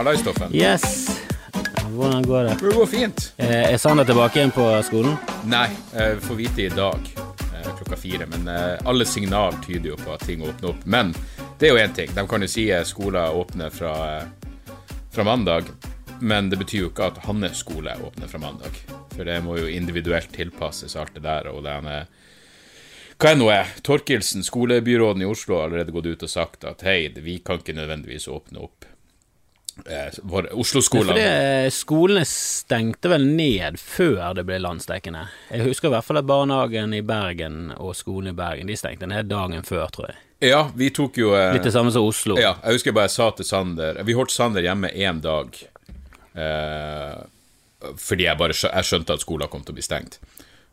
Hallais, Stoffen. Yes. Hvordan går det? Det går fint. Eh, Er Sander tilbake igjen på skolen? Nei, eh, vi får vite i dag eh, klokka fire. Men eh, alle signal tyder jo på at ting åpner opp. Men det er jo én ting. De kan jo si at skoler åpner fra, eh, fra mandag. Men det betyr jo ikke at hans skole åpner fra mandag. For det må jo individuelt tilpasses alt det der. Og eh, Hva er nå er? Torkelsen, skolebyråden i Oslo, har allerede gått ut og sagt at hei, vi kan ikke nødvendigvis åpne opp eh, Fordi Oslo-skolene. eh, skolene stengte vel ned før det ble landsdekkende. Jeg husker i hvert fall at barnehagen i Bergen og skolen i Bergen de stengte ned dagen før, tror jeg. Ja, vi tok jo eh, Litt det samme som Oslo. Ja, jeg husker bare jeg sa til Sander Vi holdt Sander hjemme én dag. Eh, fordi jeg bare jeg skjønte at skolen kom til å bli stengt.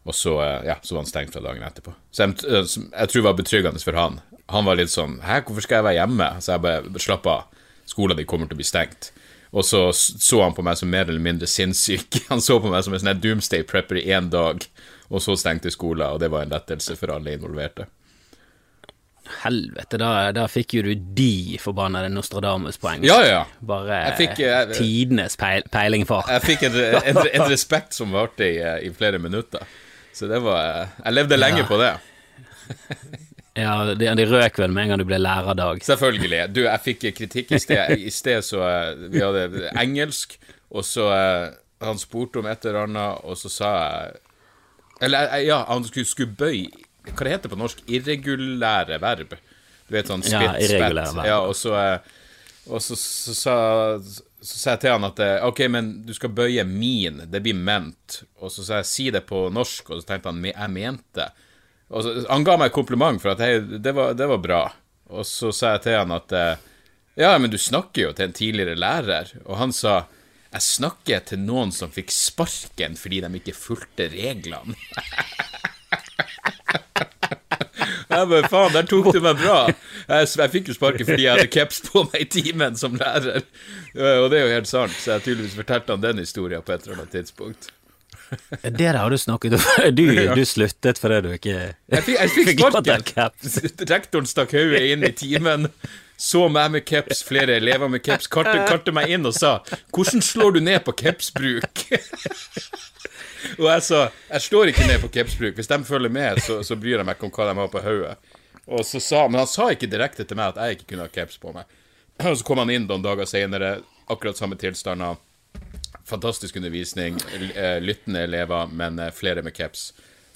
Og så, eh, ja, så var han stengt fra dagen etterpå. Så jeg, eh, jeg tror det var betryggende for han. Han var litt sånn Hæ, hvorfor skal jeg være hjemme? Så jeg bare slapp av. Skolen din kommer til å bli stengt. Og så så han på meg som mer eller mindre sinnssyk. Han så på meg som en sånn doomsday prepper i én dag, og så stengte skolen, og det var en lettelse for alle involverte. Helvete, da, da fikk jo du de forbannede Nostradamus-poeng. Ja, ja. Bare fikk, jeg, tidenes peil, peiling, for. Jeg fikk en, en, en respekt som varte i, eh, i flere minutter. Så det var eh, Jeg levde lenge Ja. på det. Ja, de, de røk vel med en gang du ble lærerdag. Selvfølgelig. Du, jeg fikk kritikk i sted. I sted så eh, Vi hadde engelsk, og så eh, Han spurte om et eller annet, og så sa jeg Eller eh, ja, han skulle, skulle bøye Hva det heter på norsk? Irregulære verb. Du vet sånn ja, irregulære spett. verb. Ja, og så, og så, så, sa, så sa jeg til han at OK, men du skal bøye min. Det blir ment. Og så sa jeg si det på norsk, og så tenkte han jeg mente. Og så, han ga meg kompliment for at hei, det var, det var bra. Og så sa jeg til han at eh, ja, men du snakker jo til en tidligere lærer. Og han sa jeg snakker til noen som fikk sparken fordi de ikke fulgte reglene. Jeg bare, faen, der tok du meg bra. Jeg, jeg fikk jo sparken fordi jeg hadde caps på meg i timen som lærer. Og det er jo helt sant, så jeg tydeligvis fortalte han den historien på et eller annet tidspunkt. Det der har du snakket om. Du, du sluttet fordi du ikke Jeg fikk, jeg fikk sparken. Rektoren stakk hodet inn i timen, så meg med caps, flere elever med caps, kartet karte meg inn og sa 'Hvordan slår du ned på capsbruk?' og jeg sa 'Jeg slår ikke ned på capsbruk. Hvis de følger med, så, så bryr jeg meg ikke om hva de har på hodet'. Og så sa, Men han sa ikke direkte til meg at jeg ikke kunne ha caps på meg. Og så kom han inn noen dager senere, akkurat samme tilstander. Fantastisk undervisning, eh, lyttende elever, men eh, flere med caps.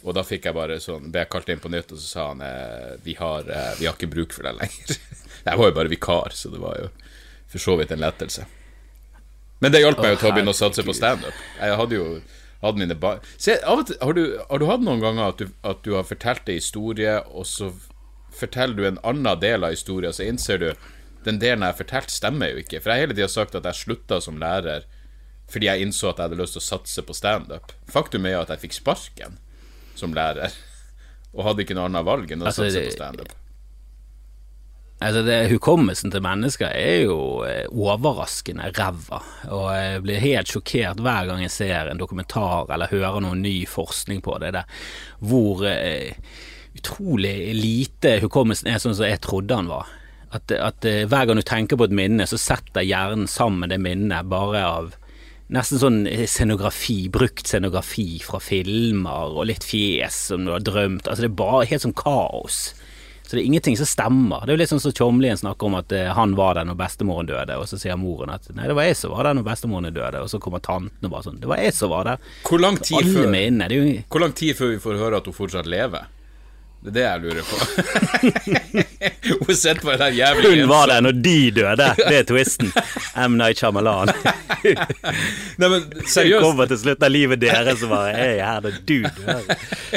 Og da fikk jeg bare sånn, ble jeg kalt inn på nytt, og så sa han eh, vi, har, vi har ikke bruk for deg lenger. jeg var jo bare vikar, så det var jo for så vidt en lettelse. Men det hjalp meg jo til å begynne å satse på standup. Jeg hadde jo hadde mine ba Se, av og til, har, du, har du hatt noen ganger at du, at du har fortalt en historie, og så forteller du en annen del av historien, så innser du den delen jeg har fortalt, stemmer jo ikke. For jeg har hele tida sagt at jeg slutta som lærer fordi jeg innså at jeg hadde lyst til å satse på standup. Faktum er jo at jeg fikk sparken som lærer, og hadde ikke noe annet valg enn å Altså, satse på standup. Altså, det, Hukommelsen til mennesker er jo eh, overraskende ræva, og jeg blir helt sjokkert hver gang jeg ser en dokumentar eller hører noe ny forskning på det, der, hvor eh, utrolig lite hukommelsen er sånn som jeg trodde han var. At, at eh, hver gang du tenker på et minne, så setter hjernen sammen det minnet bare av Nesten sånn eh, scenografi, brukt scenografi fra filmer og litt fjes som du har drømt. Altså Det er bare helt sånn kaos. Så det er ingenting som stemmer. Det er jo litt sånn som Tjomlien snakker om at eh, han var der når bestemoren døde, og så sier moren at nei, det var jeg som var der når bestemoren døde, og så kommer tanten og bare sånn det var jeg som var der. Hvor lang tid før Hvor lang tid før vi får høre at hun fortsatt lever? Det er det jeg lurer på. hun sitter den der jævlig Hun var der når de døde! Det er twisten. M. Night Shyamalan. Nei, men seriøst. kommer til slutt av livet deres og bare Jeg er her når du dør.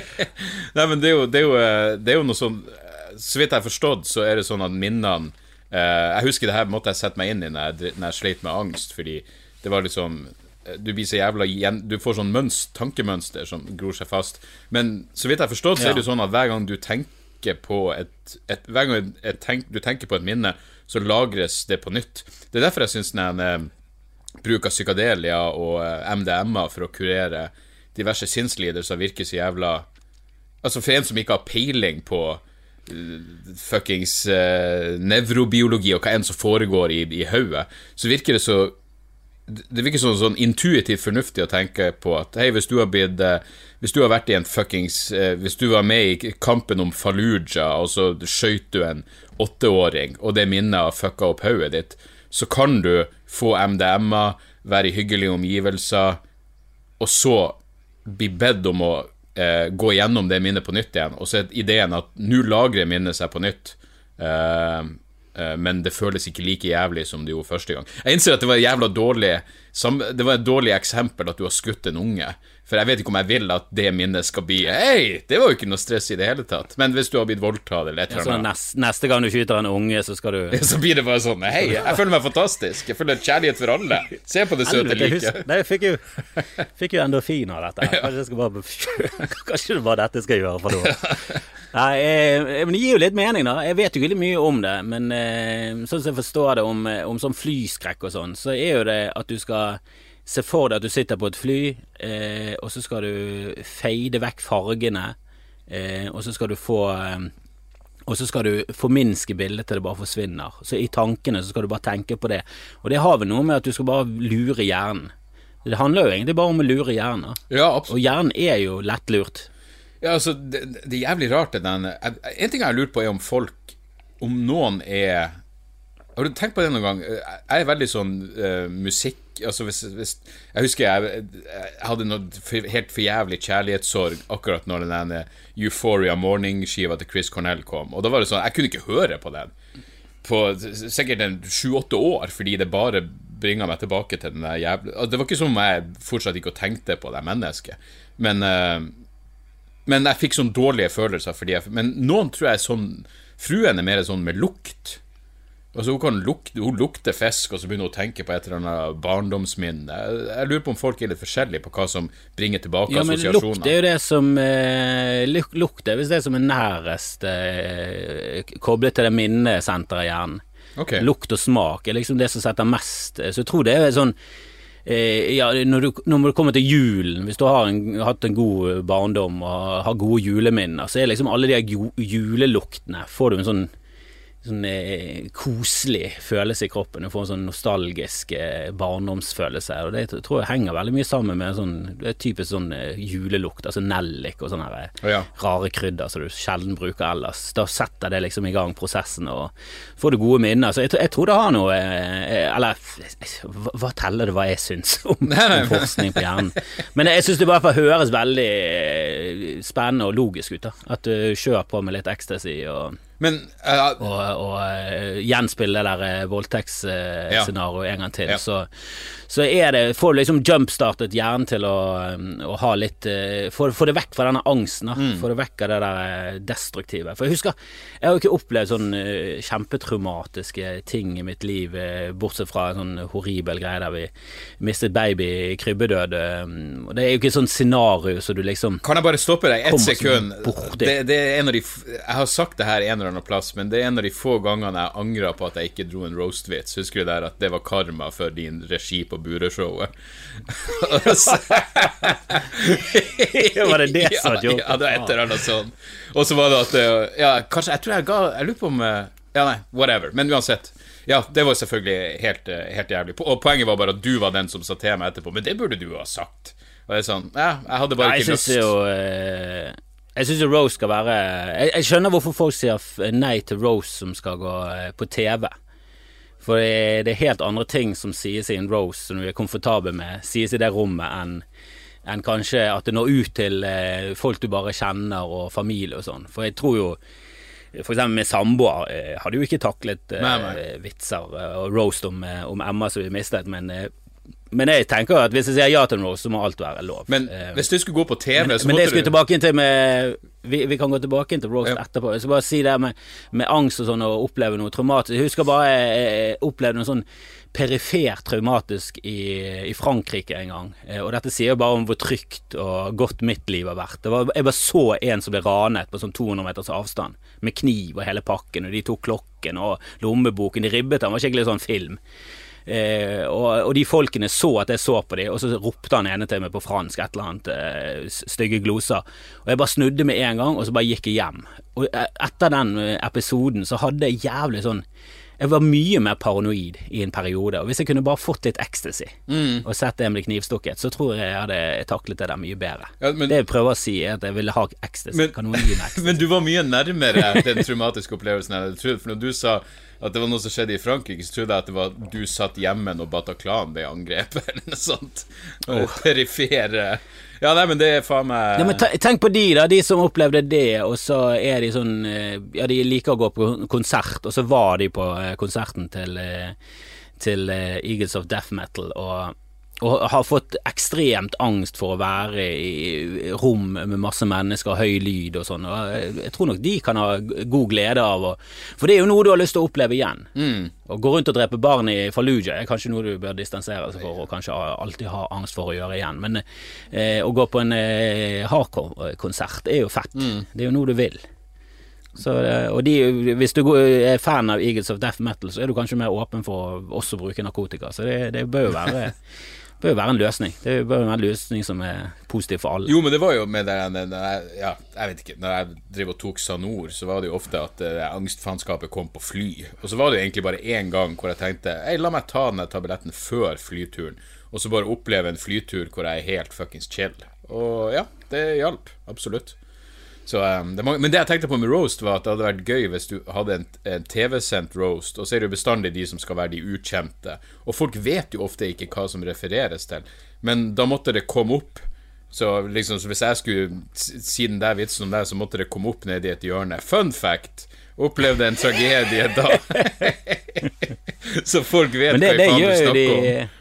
Nei, men det er jo, det er jo, eh, det er jo noe sånn eh, Så vidt jeg har forstått, så er det sånn at minnene eh, Jeg husker det her måtte jeg sette meg inn i når jeg, når jeg sleit med angst, fordi det var liksom du blir så jævla igjen, Du får sånn mønst, tankemønster som gror seg fast. Men så vidt jeg har forstått, så er det jo sånn at hver gang du tenker på et, et Hver gang et tenk, du tenker på et minne, så lagres det på nytt. Det er derfor jeg syns eh, bruk av psykadelia og eh, MDMA for å kurere diverse sinnslidelser virker så jævla Altså, for en som ikke har peiling på eh, fuckings uh, nevrobiologi og hva enn som foregår i, i hodet, så virker det så det virker sånn, sånn intuitivt fornuftig å tenke på at hei, hvis du har blitt eh, Hvis du har vært i en fuckings eh, Hvis du var med i kampen om Fallujah, og så skøyt du en åtteåring, og det minnet har fucka opp hodet ditt, så kan du få MDMA, være i hyggelige omgivelser, og så bli bedt om å eh, gå gjennom det minnet på nytt igjen, og så er ideen at nå lagrer minnet seg på nytt. Eh, men det føles ikke like jævlig som det gjorde første gang. Jeg innser at det var, jævla dårlig, det var et dårlig eksempel at du har skutt en unge. For jeg vet ikke om jeg vil at det minnet skal bli Hei, det var jo ikke noe stress i det hele tatt. Men hvis du har blitt voldtatt eller et eller annet neste, neste gang du skyter en unge, så skal du Så blir det bare sånn Hei, jeg føler meg fantastisk. Jeg føler kjærlighet for alle. Se på det søte liket. Jeg fikk jo, fikk jo endorfin av dette. Kanskje, det bare, kanskje det bare dette skal gjøre for noe. Nei, men det gir jo litt mening, da. Jeg vet jo ikke mye om det, men eh, sånn som jeg forstår det om, om sånn flyskrekk og sånn, så er jo det at du skal Se for deg at du sitter på et fly, eh, og så skal du feide vekk fargene, eh, og så skal du få eh, og så skal du forminske bildet til det bare forsvinner. Så i tankene så skal du bare tenke på det. Og det har vel noe med at du skal bare lure hjernen. Det handler jo egentlig bare om å lure hjernen. Ja, absolutt. Og hjernen er jo lettlurt. Ja, altså, det, det er jævlig rart, det der En ting jeg har lurt på, er om folk Om noen er Har du tenkt på det noen gang? Jeg er veldig sånn uh, musikk altså hvis, hvis, Jeg husker jeg, jeg hadde noe for, helt forjævlig kjærlighetssorg akkurat når den Euphoria Morning-skiva til Chris Cornell kom. Og da var det sånn Jeg kunne ikke høre på den på sikkert en sju-åtte år, fordi det bare bringa meg tilbake til den der jævla Det var ikke som om jeg fortsatt ikke tenkte på det mennesket, men uh, Men jeg fikk sånn dårlige følelser fordi jeg Men noen tror jeg er sånn Fruen er mer sånn med lukt. Altså hun, kan lukte, hun lukter fisk, og så begynner hun å tenke på et eller annet barndomsminne. Jeg, jeg, lurer på om folk er litt forskjellige på hva som bringer tilbake ja, assosiasjoner. Lukt er jo det som eh, Lukt er visst det som er nærest eh, koblet til det minnesenteret i hjernen. Okay. Lukt og smak er liksom det som setter mest Så jeg tror det er sånn eh, ja, når du, når du, kommer til julen, hvis du har en, hatt en god barndom og har gode juleminner, så er liksom alle de juleluktene Får du en sånn sånn eh, koselig følelse i kroppen. Du får en sånn nostalgisk eh, barndomsfølelse. Og det tror jeg henger veldig mye sammen med sånn, det er typisk sånn eh, julelukt, altså nellik og sånne her, oh, ja. rare krydder som du sjelden bruker ellers. Da setter det liksom i gang prosessen, og får du gode minner. Så jeg, jeg tror det har noe eh, Eller hva, hva teller det hva jeg syns om, om, forskning på hjernen? Men jeg syns det bare høres veldig eh, spennende og logisk ut. da At du kjører på med litt ecstasy og men, uh, og, og uh, gjenspille det der uh, voldtektsscenarioet uh, ja. en gang til. Ja. Så, så, er det Får du liksom jumpstartet hjernen til å, å ha litt få, det vekk fra denne angsten. Mm. Få det vekk av det der destruktive. For jeg husker Jeg har jo ikke opplevd sånn kjempetraumatiske ting i mitt liv, bortsett fra en sånn horribel greie der vi mistet baby i krybbedød. Og det er jo ikke et sånt scenario så du liksom Kan jeg bare stoppe deg ett sekund? Det, det, er en av de Jeg har sagt det her en eller annen plass, men det er en av de få gangene jeg angra på at jeg ikke dro en roast-vits. Husker du der at det var karma for din regi på Bureshowet? var det det som var joken? Ja, det var et eller annet sånn. Og så var det at Ja, kanskje Jeg tror jeg ga Jeg lurer på om Ja, nei, whatever. Men uansett. Ja, det var selvfølgelig helt, helt jævlig. Og poenget var bare at du var den som sa til meg etterpå, men det burde du ha sagt. Og det er sånn Ja, jeg hadde bare Nei, ikke lyst. Jeg syns jo eh, jeg syns Rose skal være jeg, jeg, skjønner hvorfor folk sier nei til Rose som skal gå eh, på TV. For det, er helt andre ting som sies i en Rose som du er komfortabel med, sies i det rommet, enn en kanskje at det når ut til eh, folk du bare kjenner og familie og sånn. For jeg tror jo for eksempel med samboer eh, hadde jo ikke taklet eh, vitser og roast om, om Emma som vi mistet, men men jeg tenker at hvis jeg sier ja til noe, så må alt være lov. Men uh, hvis du skulle gå på TV, men, så men måtte det skulle du tilbake til med vi, vi, kan gå tilbake til roast ja. etterpå. Jeg skal bare si det med, med angst og sånn, og oppleve noe traumatisk. Jeg husker bare jeg opplevde noe sånn perifert traumatisk i, i, Frankrike en gang. Eh, og dette sier jo bare om hvor trygt og godt mitt liv har vært. Var, jeg bare så en som ble ranet på sånn 200 meters avstand, med kniv og hele pakken, og de tok klokken og lommeboken. De ribbet han, var skikkelig sånn film. Eh, og, og, de folkene så at jeg så på dem, og så ropte han ene til meg på fransk et eller annet eh, stygge gloser. Og jeg bare snudde med en gang, og så bare gikk jeg hjem. Og eh, etter den episoden så hadde jeg jævlig sånn jeg var mye mer paranoid i en periode. Og hvis jeg kunne bare fått litt ecstasy Mm. og sett det bli knivstukket, så tror jeg jeg hadde taklet det der mye bedre. Ja, men- det jeg prøver å si, er at jeg ville ha ecstasy. Men- kan noen gi meg ecstasy? Men du var mye nærmere den traumatiske opplevelsen enn jeg trodde. For når du sa at det var noe som skjedde i Frankrike, så trodde jeg at det var du satt hjemme når Bataclan ble angrepet, eller noe sånt. Oh. Perifere Ja, nei, men det er faen meg Ja, men Tenk på de da, de som opplevde det, og så er de sånn eh, Ja, de liker å gå på konsert, og så var de på eh, konserten til, eh, til Eagles of Death Metal, og, og har fått ekstremt angst for å være i rom med masse mennesker høy lyd og sånn. Jeg, tror nok de kan ha god glede av å For det er jo noe du har lyst til å oppleve igjen. Å gå rundt og drepe barn i Fallujah er kanskje noe du bør distansere seg for, og kanskje alltid ha angst for å gjøre igjen. Men eh, å gå på en eh, hardcore-konsert er jo fett. Det er jo noe du vil. Så, og de, hvis du er fan av Eagles of Death Metal, så er du kanskje mer åpen for å også bruke narkotika. Så det, det bør jo være bør jo være en løsning. Det bør jo være en løsning som er positiv for alle. Jo, men det var jo med det når jeg, Ja, jeg vet ikke Når jeg drev og tok Sanor, så var det jo ofte at uh, angstfanskapet kom på fly. Og så var det jo egentlig bare én gang hvor jeg tenkte Ei, la meg ta den tabletten før flyturen. Og så bare oppleve en flytur hvor jeg er helt fuckings chill. Og ja, det hjalp. Absolutt. Så, um, det men det jeg tenkte på med roast, var at det hadde vært gøy hvis du hadde en, en TV-sendt roast, og så er det jo bestandig de som skal være de ukjente. Og folk vet jo ofte ikke hva som refereres til, men da måtte det komme opp. Så liksom, så hvis jeg skulle si den der vitsen om deg, så måtte det komme opp nedi et hjørne. Fun fact! Opplevde en tragedie da. så folk vet det, hva det faen du snakker de om.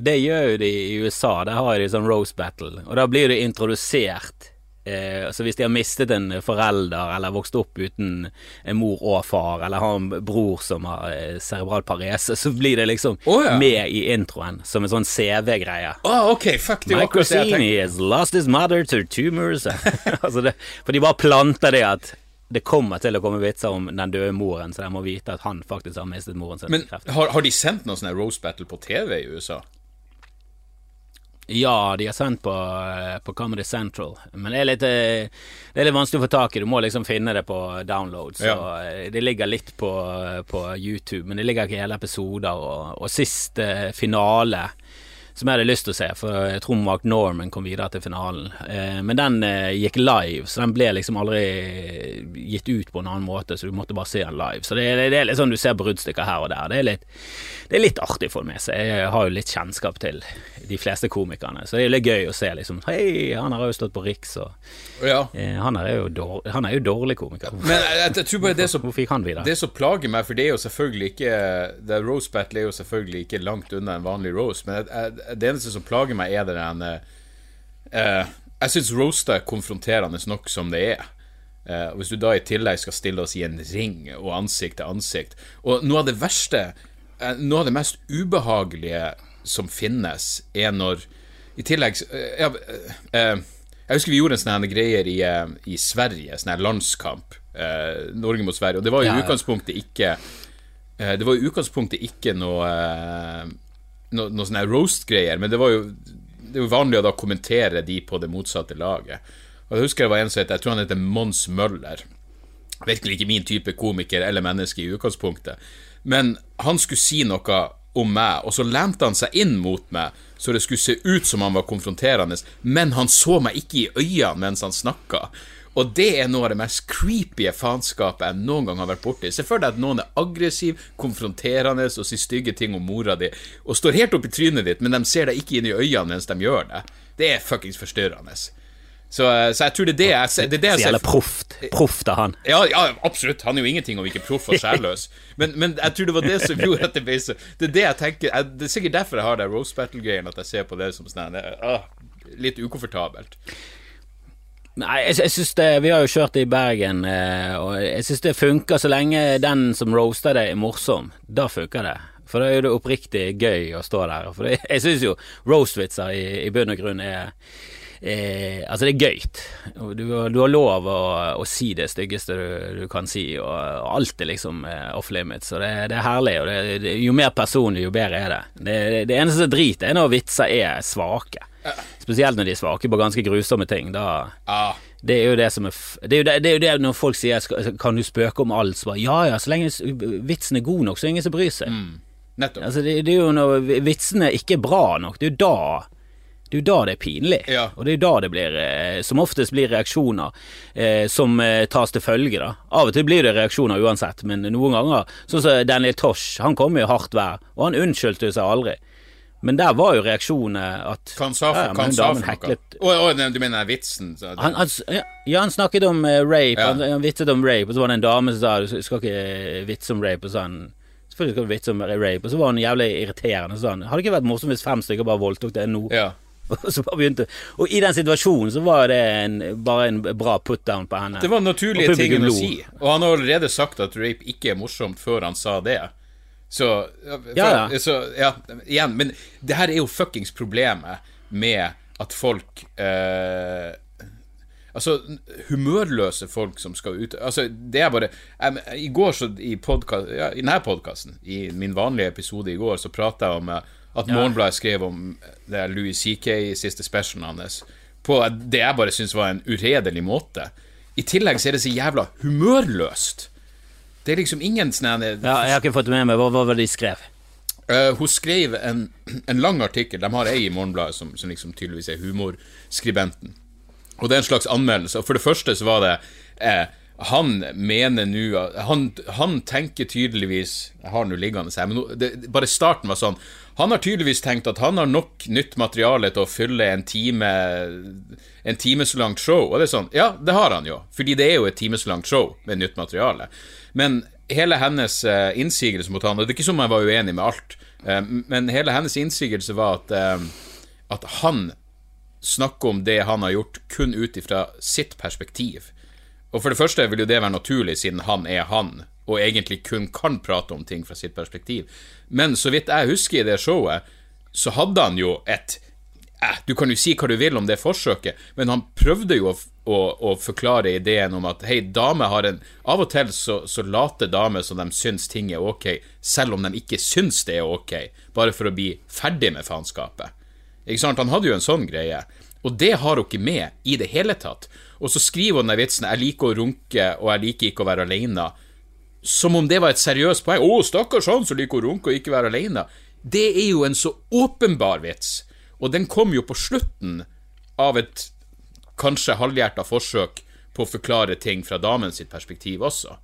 Det gjør jo de i USA. Der har de sånn roast battle, og da blir det introdusert. Eh, så hvis de har mistet en forelder, eller vokst opp uten en mor og far, eller har en bror som har eh, cerebral parese, så blir det liksom oh, ja. med i introen, som en sånn CV-greie. Ah, ok, fuck, det det jeg has lost his mother to tumors. altså det, for de bare planter det at det kommer til å komme vitser om den døde moren, så de må vite at han faktisk har mistet moren sin Men har, har de sendt noen sånn Rose battle på TV i USA? Ja, de har sendt på, eh, på Comedy Central, men det er, litt, eh, det er litt vanskelig å få tak i. Du må liksom finne det på download. Så Ja. eh, det ligger litt på, på YouTube, men det ligger ikke hele episoder. Og, og sist eh, finale, som jeg hadde lyst til å se, for jeg tror Mark Norman kom videre til finalen. Eh, men den eh, gikk live, så den ble liksom aldri gitt ut på en annen måte, så du måtte bare se den live. Så det, det er litt sånn du ser bruddstykker her og der. Det er litt, det er litt artig for meg, så jeg har jo litt kjennskap til de fleste komikerne. Så det er litt gøy å se liksom Hei, han har jo stått på Riks, og Ja. eh, han, er jo dårlig, han er jo dårlig komiker. Men jeg, jeg, jeg tror bare det som fikk han videre? Det som plager meg, for det er jo selvfølgelig ikke The Rose battle er jo selvfølgelig ikke langt unna en vanlig Rose, men jeg, jeg, det eneste som plager meg, er det der eh, Jeg syns roaster er konfronterende nok som det er. Uh, hvis du da i tillegg skal stille oss i en ring og ansikt til ansikt Og noe av det verste, uh, noe av det mest ubehagelige som finnes, er når I tillegg uh, Jeg husker vi gjorde en sånn greier i, i Sverige, sånn landskamp. Eh, Norge mot Sverige. Og det var i Ja, ja. utgangspunktet ikke eh, Det var i utgangspunktet ikke noe eh, Noe, sånne roast-greier, men det var jo Det er vanlig å da kommentere de på det motsatte laget. Og jeg husker det var en som het Jeg tror han heter Mons Møller. Virkelig ikke min type komiker eller menneske i utgangspunktet. Men han skulle si noe om meg, og så lente han seg inn mot meg, så det skulle se ut som han var konfronterende, men han så meg ikke i øynene mens han snakka. Og det er noe av det mest creepy faenskapet jeg noen gang har vært borti. Se for deg at noen er aggressiv, konfronterende og sier stygge ting om mora di, og står helt opp i trynet ditt, men de ser deg ikke inn i øynene mens de gjør det. Det er fuckings forstyrrende. Så, eh, så jeg tror det er det jeg ser det er det jeg ser proft. Proft av han. ja, ja, absolutt. Han er jo ingenting om ikke proff og sjælløs. Men, men jeg tror det var det som gjorde at det ble så Det er det jeg tenker jeg, Det er sikkert derfor jeg har det Rose battle-greien, at jeg ser på det som sånn ah, litt ukomfortabelt. Nei, jeg, jeg synes det Vi har jo kjørt det i Bergen, eh, og jeg synes det funker så lenge den som roaster det, er morsom. Da funker det. For da er jo det oppriktig gøy å stå der. For det, jeg synes jo roastvitser i, i bunn og grunn er Eh, altså det er gøyt. Du, du har lov å, å si det styggeste du, du kan si, og, og alt er liksom eh, off limits. Og det, det er herlig. Og det, det, jo mer personlig, jo bedre er det. Det, det eneste som drit, er når vitser er svake. Spesielt når de er svake på ganske grusomme ting. Da, Ah, Det er jo det som er Det er det, det, er jo det når folk sier Kan du spøke om alt? Så bare, ja ja, så lenge vitsen er god nok, så er det ingen som bryr seg. Mm. Altså, det, det er jo når vitsene ikke er bra nok, det er jo da det er jo da det er pinlig, Ja. og det er jo da det blir eh, som oftest blir reaksjoner eh, som eh, tas til følge. da. Av og til blir det reaksjoner uansett, men noen ganger Sånn som Daniel Tosh, han kom jo hardt vær, og han unnskyldte seg aldri. Men der var jo reaksjonen at Hva sa for, ja, men damen heklet- Å, oh, nei, du mener vitsen? Så, han, han, ja, han snakket om eh, rape, Ja. han, han vitset om rape, og så var det en dame som sa du skal ikke vitse om rape, og så han selvfølgelig skal du vitse om rape, og så var han jævlig irriterende, og så sa han hadde det ikke vært morsomt hvis fem stykker bare voldtok deg nå? ja. Så bare begynte Og i den situasjonen så var det en, bare en bra put-down på henne. Det var naturlige ting å si. Og han har allerede sagt at rape ikke er morsomt før han sa det. Så ja, for, Ja, ja. Så, ja igjen, men det her er jo fuckings problemet med at folk eh, Altså, humørløse folk som skal ut Altså, det er bare jeg, I går, så i, podka, ja, i denne podkasten, i min vanlige episode i går, så prata jeg om at Morgenbladet skrev om det Louis CK i siste specialen hans, på det jeg bare syns var en uredelig måte. I tillegg så er det så jævla humørløst. Det er liksom ingen sånn Ja, jeg har ikke fått med meg hva, hva var det de skrev. Uh, hun skrev en, en lang artikkel. De har ei i Morgenbladet som, som liksom tydeligvis er humorskribenten. Og det er en slags anmeldelse. Og for det første så var det eh, Han mener nå han, han tenker tydeligvis Jeg har nå liggende her, men det, bare starten var sånn. Han har tydeligvis tenkt at han har nok nytt materiale til å fylle en time En time så langt show. Og det er sånn, ja, det har han jo. Fordi det er jo et time så langt show med nytt materiale. Men hele hennes eh, innsigelse mot han Og det er ikke som om jeg var uenig med alt, eh, men hele hennes innsigelse var at, eh, at han snakker om det han har gjort, kun ut ifra sitt perspektiv. Og for det første vil jo det være naturlig, siden han er han, og egentlig kun kan prate om ting fra sitt perspektiv. Men så vidt jeg husker i det showet, så hadde han jo et eh, Du kan jo si hva du vil om det forsøket, men han prøvde jo å, å, å forklare ideen om at hei, damer har en Av og til så, så later damer som de syns ting er ok, selv om de ikke syns det er ok, bare for å bli ferdig med faenskapet. Ikke sant? Han hadde jo en sånn greie. Og det har hun ikke med i det hele tatt. Og så skriver hun den vitsen 'Jeg liker å runke, og jeg liker ikke å være alene'. Som om det var et seriøst poeng. 'Å, stakkars han som liker å runke og ikke være alene'. Det er jo en så åpenbar vits. Og den kom jo på slutten av et kanskje halvhjerta forsøk på å forklare ting fra damens sitt perspektiv også.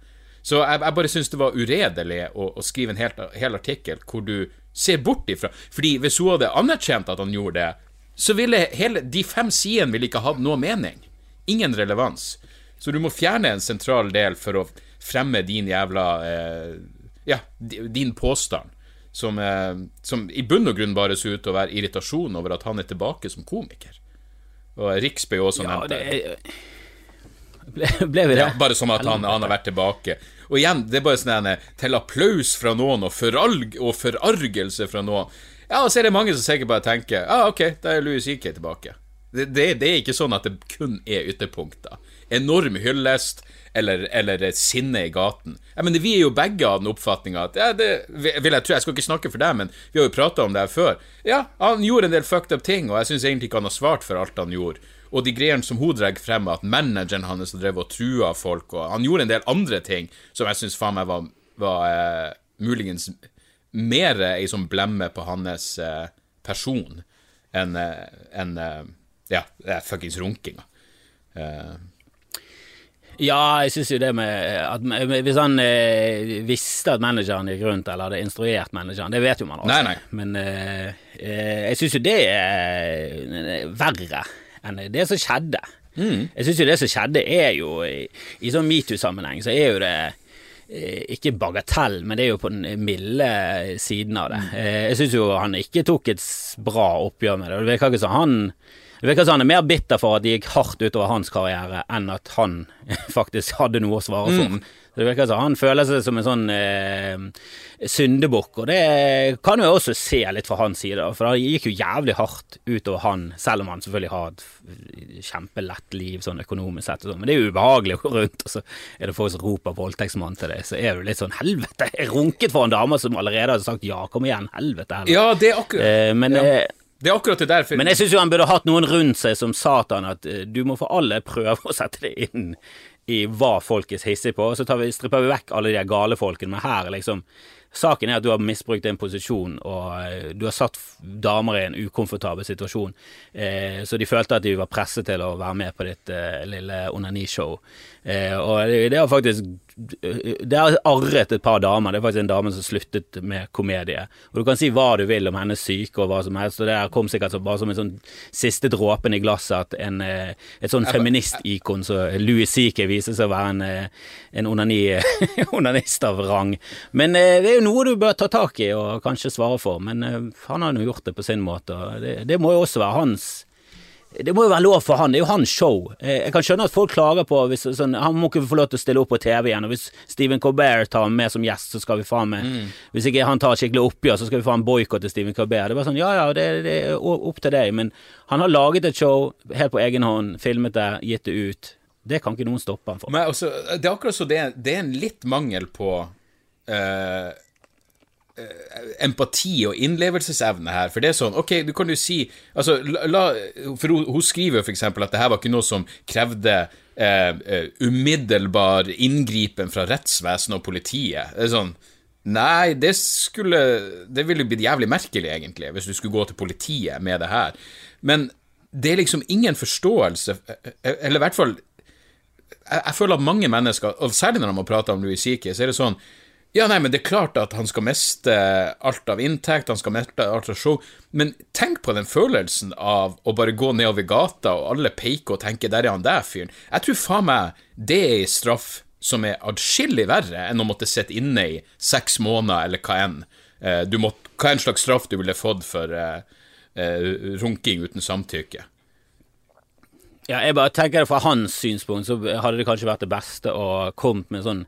Så jeg, jeg bare syns det var uredelig å, å skrive en helt, hel artikkel hvor du ser bort ifra Fordi hvis hun hadde anerkjent at han gjorde det, så ville hele de fem sidene ville ikke hatt noe mening. Ingen relevans. Så du må fjerne en sentral del for å fremme din jævla eh, Ja, din påstand. Som, eh, som i bunn og grunn bare så ut til å være irritasjon over at han er tilbake som komiker. Og Riksbø også Ja, nevnte det er, ble, ble vi det? ja, bare som at han, han har vært tilbake. Og igjen, det er bare sånn en, til applaus fra noen og, foralg, og forargelse fra noen. Ja, og så er det mange som sikkert bare tenker Ja, ah, ok, da er Louis C.K. tilbake. Det, det, det er ikke sånn at det kun er ytterpunkter. Enorm hyllest eller, eller sinne i gaten. Jeg men Vi er jo begge av den oppfatninga at ja, det vil jeg tro, Jeg skal ikke snakke for deg, men vi har jo prata om det her før. Ja, han gjorde en del fucked up ting, og jeg syns egentlig ikke han har svart for alt han gjorde. Og de greiene som hun drar frem, at manageren hans drev og trua folk, og han gjorde en del andre ting som jeg syns faen meg var, var eh, muligens mer ei sånn blemme på hans eh, person enn eh, en eh, ja, det er fuckings runkinga. Uh. Ja, jeg syns jo det med at Hvis han eh, visste at manageren gikk rundt, eller hadde instruert manageren, det vet jo man også. Nei, nei. Men eh, eh, jeg syns jo det er eh, verre enn det som skjedde. Mm. Jeg syns jo det som skjedde, er jo I, i sånn metoo-sammenheng så er jo det eh, ikke bagatell, men det er jo på den milde siden av det. Mm. Eh, Jeg syns jo han ikke tok et bra oppgjør med det. Det virker ikke som han det virker som han er mer bitter for at det gikk hardt utover hans karriere, enn at han faktisk hadde noe å svare for. Mm. Så Det virker som han føler seg som en sånn eh, syndebukk, og det kan jo også se litt fra hans side, for det gikk jo jævlig hardt utover han, selv om han selvfølgelig har et kjempelett liv sånn økonomisk sett, og sånn, men det er jo ubehagelig å gå rundt, og så er det folk som roper voldtektsmann til deg, så er du litt sånn helvete, jeg runket for en dame som allerede hadde sagt ja, kom igjen, helvete. Eller. ja, det er akkurat Eh, men, Ja. eh, Det er akkurat det der. For, Men jeg syns jo han burde hatt noen rundt seg som satan, at eh, du må for alle prøve å sette det inn i hva folk er hissige på, og så vi, stripper vi vekk alle de gale folkene. Men her er liksom Saken er at du har misbrukt en posisjon, og eh, du har satt damer i en ukomfortabel situasjon. Eh, så de følte at de var presset til å være med på ditt lille onanishow. Eh, og det, det har faktisk Det har arret et par damer. Det er faktisk en dame som sluttet med komedie. Og du kan si hva du vil om hennes syke og hva som helst, og det her kom sikkert så, bare som en sånn siste dråpen i glasset at en, eh, et sånn feministikon som Louis C.K. viser seg å være en, eh, en onani, onanist av rang. Men eh, det er jo noe du bør ta tak i og kanskje svare for, men han har jo gjort det på sin måte, og det, det må jo også være hans det må jo være lov for han, det er jo hans show. Eh, Jeg kan skjønne at folk klager på hvis sånn, Han må ikke få lov til å stille opp på TV igjen, og hvis Stephen Colbert tar ham med som gjest, så skal vi faen meg Hvis ikke han tar skikkelig oppgjør, så skal vi faen boikotte Stephen Colbert. Det er bare sånn, ja ja, det, det er opp til deg, men han har laget et show helt på egen hånd, filmet det, gitt det ut. Det kan ikke noen stoppe han for. Men også, det er akkurat så det, er- det er en litt mangel på eh, empati og innlevelsesevne her. For det er sånn, ok, du kan jo si altså, la, For hun, skriver jo eksempel at det her var ikke noe som krevde eh, eh, umiddelbar inngripen fra rettsvesenet og politiet. Det er sånn Nei, det skulle Det ville blitt jævlig merkelig, egentlig, hvis du skulle gå til politiet med det her. Men det er liksom ingen forståelse, eh, eller i hvert fall jeg, jeg føler at mange mennesker, og særlig når de har prata om Louis C.K., så er det sånn Ja, nei, men det er klart at han skal miste alt av inntekt, han skal miste alt av show, men tenk på den følelsen av å bare gå nedover gata, og alle peker og tenker 'der er han der fyren'. Jeg tror faen meg det er en straff som er adskillig verre enn å måtte sitte inne i seks måneder, eller hva enn. Eh, Du måtte, hva enn slags straff du ville fått for uh, uh, runking uten samtykke. Ja, jeg bare tenker det Fra hans synspunkt så hadde det kanskje vært det beste å komme med sånn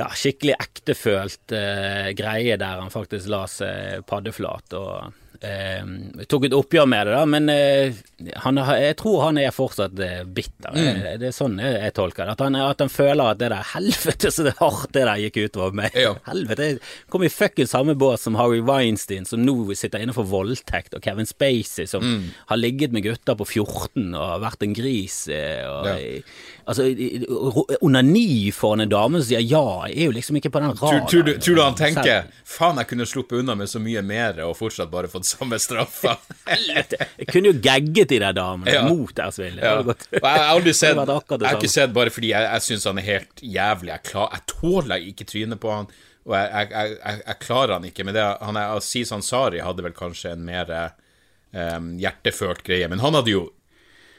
ja, skikkelig ektefølt eh, greie der han faktisk la seg paddeflat og eh, tok et oppgjør med det, da. Men eh, han, jeg tror han er fortsatt eh, bitter. Mm. Det er sånn jeg, jeg tolker det. At han, at han føler at det der Helvete, så det hardt det der gikk utover meg. Ja. Helvete, jeg kom i fuckings samme båt som Harry Weinstein, som nå sitter inne for voldtekt, og Kevin Spacey, som Mm. har ligget med gutter på 14 og vært en gris. eh, Og, Ja. Altså, onani foran en dame som sier ja, er jo liksom ikke på den radaren. tror, du, tror du han tenker Faen, jeg kunne sluppet unna med så mye mer og fortsatt bare fått samme straffa? Jeg kunne jo gagget de der damene, Ja. mot deres vilje. Ja. jeg har aldri sett Jeg har ikke sett bare fordi jeg, jeg syns han er helt jævlig. Jeg, klar, jeg tåler ikke trynet på han, og jeg, jeg, jeg, jeg, jeg klarer han ikke. Men det, han er, Aziz Ansari hadde vel kanskje en mer um, hjertefølt greie, men han hadde jo,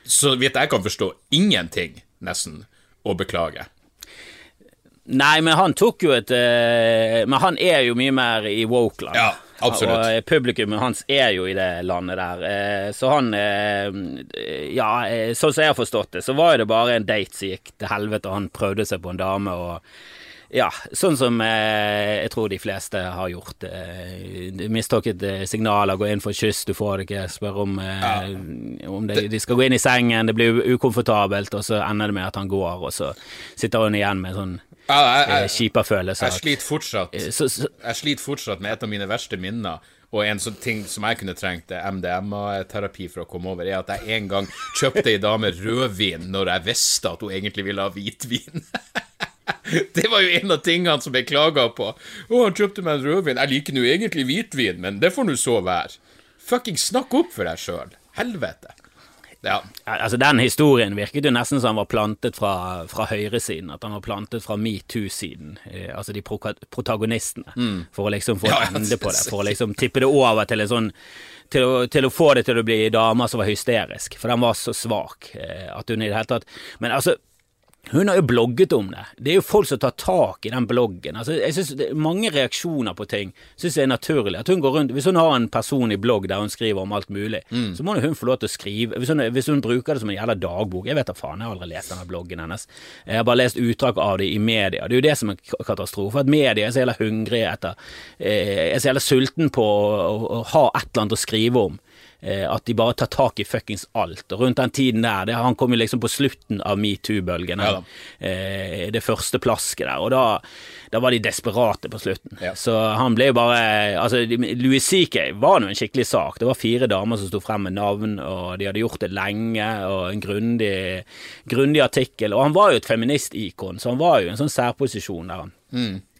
så vidt jeg kan forstå, ingenting, nesten, å beklage. Nei, men han tok jo et eh, Men han er jo mye mer i woke-land. Ja, absolutt. Og eh, publikummet hans er jo i det landet der. Eh, så han Ja, sånn som jeg har forstått det, så var det bare en date som gikk til helvete, og han prøvde seg på en dame, og ja, sånn som eh, jeg tror de fleste har gjort. Eh, Mistolket eh, signaler, gå inn for kyss, du får det ikke, spør om, eh, om det, de skal gå inn i sengen, det blir ukomfortabelt, og så ender det med at han går, og så sitter hun igjen med sånn Ja, eh, kjipa følelse. jeg sliter fortsatt Eh, så, så, Jeg sliter fortsatt med et av mine verste minner, og en sånn ting som jeg kunne trengt MDMA-terapi for å komme over, er at jeg en gang kjøpte ei dame rødvin når jeg visste at hun egentlig ville ha hvitvin. Det var jo en av tingene som ble klaga på. Å, han kjøpte meg en rødvin. Jeg liker nå egentlig hvitvin, men det får nå så være. Fucking snakk opp for deg sjøl. Helvete. Ja. Altså Den historien virket jo nesten som han var plantet fra, fra høyresiden. At han var plantet fra metoo-siden. Eh, altså de pro protagonistene. For å liksom få Mm. Ja, ja, ende på det. For å liksom tippe det over til en sånn til å, til å få det til å bli damer som var hysterisk. For den var så svak eh, at hun i det hele tatt Men altså hun har jo blogget om det. Det er jo folk som tar tak i den bloggen. Altså, jeg synes det er Mange reaksjoner på ting syns jeg er naturlig. At hun går rundt, Hvis hun har en personlig blogg der hun skriver om alt mulig, så må hun få lov til å skrive. Hvis hun, hvis hun bruker det som en jævla dagbok Jeg vet da faen, jeg har aldri lest denne bloggen hennes. Jeg har bare lest utdrag av det i media. Det er jo det som er katastrofe. At media er så jævla hungrige etter Jeg Er så jævla sulten på å, å, å ha et eller annet å skrive om. Eh, at de bare tar tak i fuckings alt. Og rundt den tiden der, det, han kom jo liksom på slutten av metoo-bølgen, Ja eh, det første plasket der, og da, da var de desperate på slutten. Ja. Så han ble jo bare Altså, Louis CK var nå en skikkelig sak. Det var fire damer som sto frem med navn, og de hadde gjort det lenge, og en grundig, grundig artikkel. Og han var jo et feministikon, så han var jo i en sånn særposisjon der han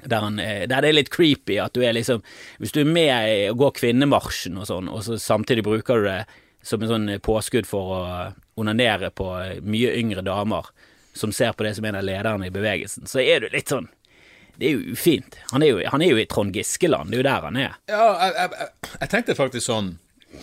der, han, der det er litt creepy at du er liksom Hvis du er med og går kvinnemarsjen og sånn, og så samtidig bruker du det som en sånn påskudd for å onanere på mye yngre damer som ser på det som en av lederne i bevegelsen, så er du litt sånn Det er jo ufint. Han er jo, han er jo i Trond Giske-land, det er jo der han er. Ja, jeg, jeg, jeg, tenkte faktisk sånn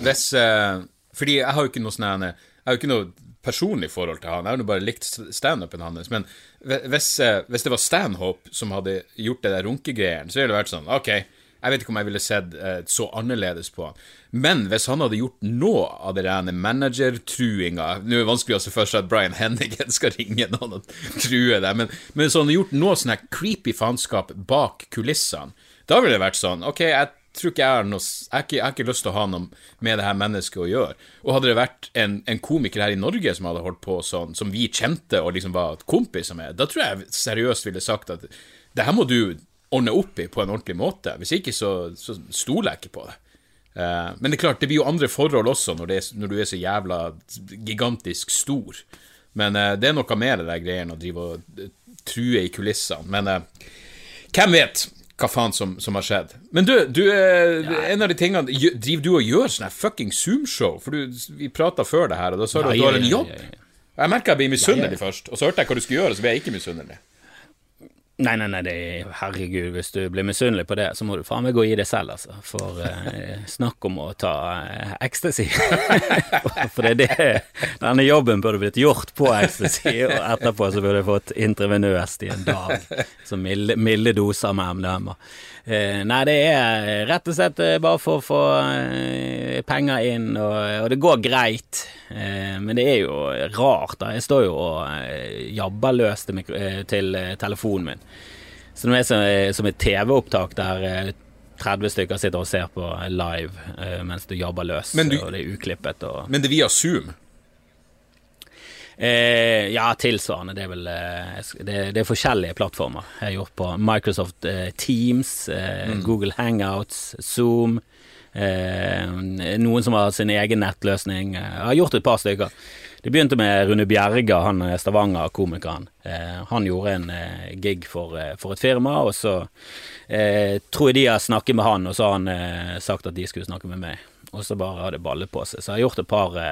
Hvis uh, Fordi jeg har jo ikke noe sånn Jeg har jo ikke noe personlig forhold til han. Jeg har jo bare likt standupen hans. Men hvis, eh, hvis det var Stanhope som hadde gjort det der runkegreiene, så ville det vært sånn OK, jeg vet ikke om jeg ville sett eh, så annerledes på han. Men hvis han hadde gjort noe av det rene managertruinga Nå er det vanskelig å se for seg at Brian Hennigan skal ringe noen og true deg, men, men hvis han hadde gjort noe sånn her creepy faenskap bak kulissene, da ville det vært sånn OK, jeg tror ikke jeg har noe Jeg har ikke, ikke lyst til å ha noe med det her mennesket å gjøre. Og hadde det vært en, en komiker her i Norge som hadde holdt på sånn, som vi kjente og liksom var kompiser med, da tror jeg seriøst ville sagt at det her må du ordne opp i på en ordentlig måte. Hvis ikke, så, så stoler jeg ikke på det. Uh, men det er klart, det blir jo andre forhold også når, er, når du er så jævla gigantisk stor. Men uh, det er noe mer av de greiene å drive og eh, true i kulissene. Men uh, hvem vet hva faen som, som har skjedd. Men du, du ja. en av de tingene Driver du og gjør sånn her fucking Zoom-show? For du, vi prata før det her, og da sa du at du har en jobb. Jeg merka jeg ble misunnelig først, og så hørte jeg hva du skulle gjøre, og så ble jeg ikke misunnelig. Nei, nei, nei, det er, herregud, hvis du blir misunnelig på det, så må du faen meg gå i det selv, altså. For eh, snakk om å ta eh, ecstasy. For det er det Denne jobben burde blitt gjort på ecstasy, og etterpå så burde jeg fått intravenøst i en dag. Så milde, milde doser med MDMA. Eh, nei, det er rett og slett eh, bare for å få eh, penger inn, og, og det går greit. Eh, men det er jo rart, da. Jeg står jo og eh, jabber løs til, eh, til eh, telefonen min. Så det er som, som et TV-opptak der eh, 30 stykker sitter og ser på live eh, mens du jabber løs, du- og det er uklippet og Men det er via Zoom. Eh, ja, tilsvarende. Det er vel eh, det, det er forskjellige plattformer. Jeg har gjort på Microsoft eh, Teams, eh, Google Hangouts, Zoom. Noen som har sin egen nettløsning. Jeg har gjort et par stykker. Det begynte med Rune Bjerga, han Stavanger-komikeren. Eh, han gjorde en eh, gig for, for et firma, og så eh, tror jeg de har snakket med han, og så har han sagt at de skulle snakke med meg. Og så bare har det ballet på seg. Så jeg har gjort et par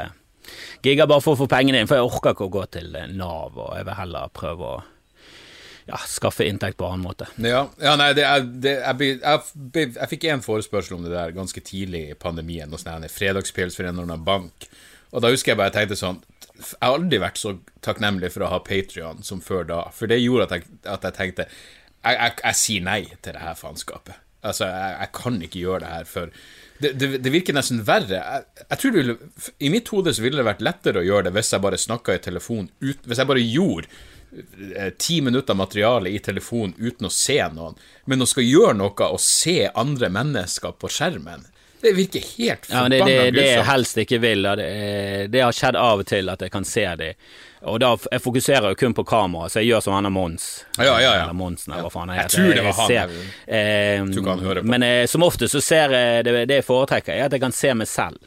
gigger bare for å få pengene inn, for jeg orker ikke å gå til eh, Nav, og jeg vil heller prøve å ja, skaffe inntekt på annen måte. Ja, ja nei, det er, det, jeg, ble- jeg, ble- jeg fikk en forespørsel om det der ganske tidlig i pandemien, og sånn fredagspils for en eller annen bank. Og da husker jeg bare jeg tenkte sånn Jeg har aldri vært så takknemlig for å ha Patrion som før da, for det gjorde at jeg, at jeg tenkte jeg, jeg, jeg sier nei til det her faenskapet. Altså, jeg, jeg kan ikke gjøre det her for det, det, det virker nesten verre. Jeg, jeg tror det ville, I mitt hode så ville det vært lettere å gjøre det hvis jeg bare snakka i telefon ut, Hvis jeg bare gjorde eh, ti minutter materiale i telefon uten å se noen, men å skal gjøre noe og se andre mennesker på skjermen, det virker helt Ja, men det, forbanna det, jeg helst ikke vil, det, det har skjedd av og til at jeg kan se de. Og da jeg fokuserer jo kun på kamera, så jeg gjør som han Mons. Ja, ja, ja. Eller Monsen, eller hva faen han Jeg tror det var han. ser- eh, på. Men eh, som ofte så ser jeg det, det jeg foretrekker, er at jeg kan se meg selv.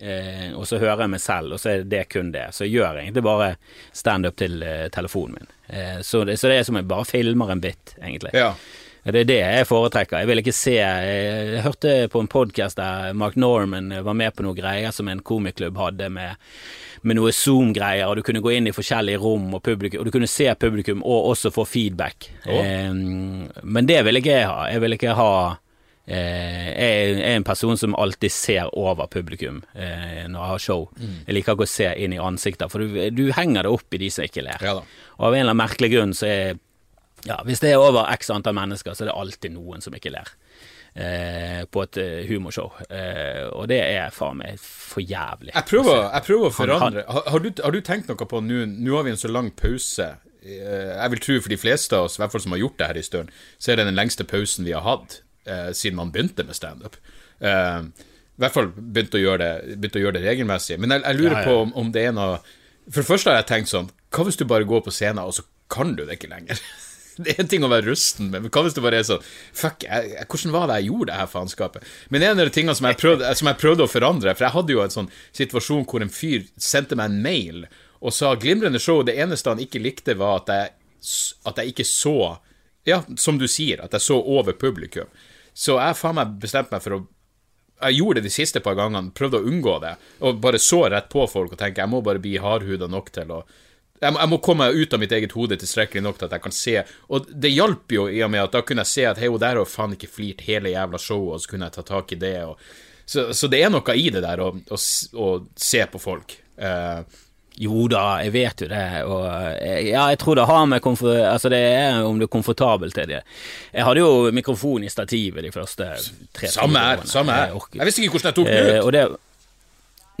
Eh, og så hører jeg meg selv, og så er det kun det. Så jeg gjør egentlig bare standup til eh, telefonen min. Eh, så, det, så det er som jeg bare filmer en bit, egentlig. Ja. Det er det jeg foretrekker. Jeg vil ikke se Jeg hørte på en podkast der Mark Norman var med på noen greier som en komiklubb hadde med, med noe Zoom-greier, og du kunne gå inn i forskjellige rom, og, publikum, og du kunne se publikum og også få feedback. Eh, men det vil ikke jeg ha. Jeg vil ikke ha eh, jeg er en person som alltid ser over publikum eh, når jeg har show. Jeg liker ikke å se inn i ansikter, for du, du henger det opp i de som ikke ler. Ja. Og av en eller annen merkelig grunn så er ja, Hvis det er over x antall mennesker, så er det alltid noen som ikke ler. Eh, på et eh, humorshow. Eh, og det er faen meg for jævlig. Jeg prøver, jeg prøver å forandre Har, har, du, har du tenkt noe på nå Nå har vi en så lang pause. Eh, Jeg vil tro for de fleste av oss, i hvert fall som har gjort det her i stund, så er det den lengste pausen vi har hatt eh, siden man begynte med standup. Eh, I hvert fall begynte å gjøre det, å gjøre det regelmessig. Men jeg, jeg lurer Ja, ja. på om, om det er noe For det første har jeg tenkt sånn Hva hvis du bare går på scenen, og så kan du det ikke lenger? Det er en ting å være rusten, men hva hvis det bare er sånn Fuck, jeg, hvordan var det jeg gjorde det her faenskapet? Men en av de tingene som jeg, prøvde, som jeg prøvde å forandre For jeg hadde jo en sånn situasjon hvor en fyr sendte meg en mail og sa glimrende show, det eneste han ikke likte, var at jeg, at jeg ikke så Ja, som du sier, at jeg så over publikum. Så jeg faen meg bestemte meg for å jeg gjorde det de siste par gangene, prøvde å unngå det, og bare så rett på folk og tenkte jeg må bare bli hardhuda nok til å jeg må, jeg må komme ut av mitt eget hode tilstrekkelig nok til at jeg kan se Og det hjalp jo i og med at da kunne jeg se at hei, hun der har faen ikke flirt hele jævla showet, og så kunne jeg ta tak i det. Og, så, så det er noe i det der å, å, å se på folk. Uh, Jo da, jeg vet jo det, og eh, ja, jeg tror det har med komfort... Altså, det er om du er komfortabel til det. Jeg hadde jo mikrofon i stativet de første tre samme her. Samme her. Jeg visste ikke hvordan jeg tok den Eh, ut. og det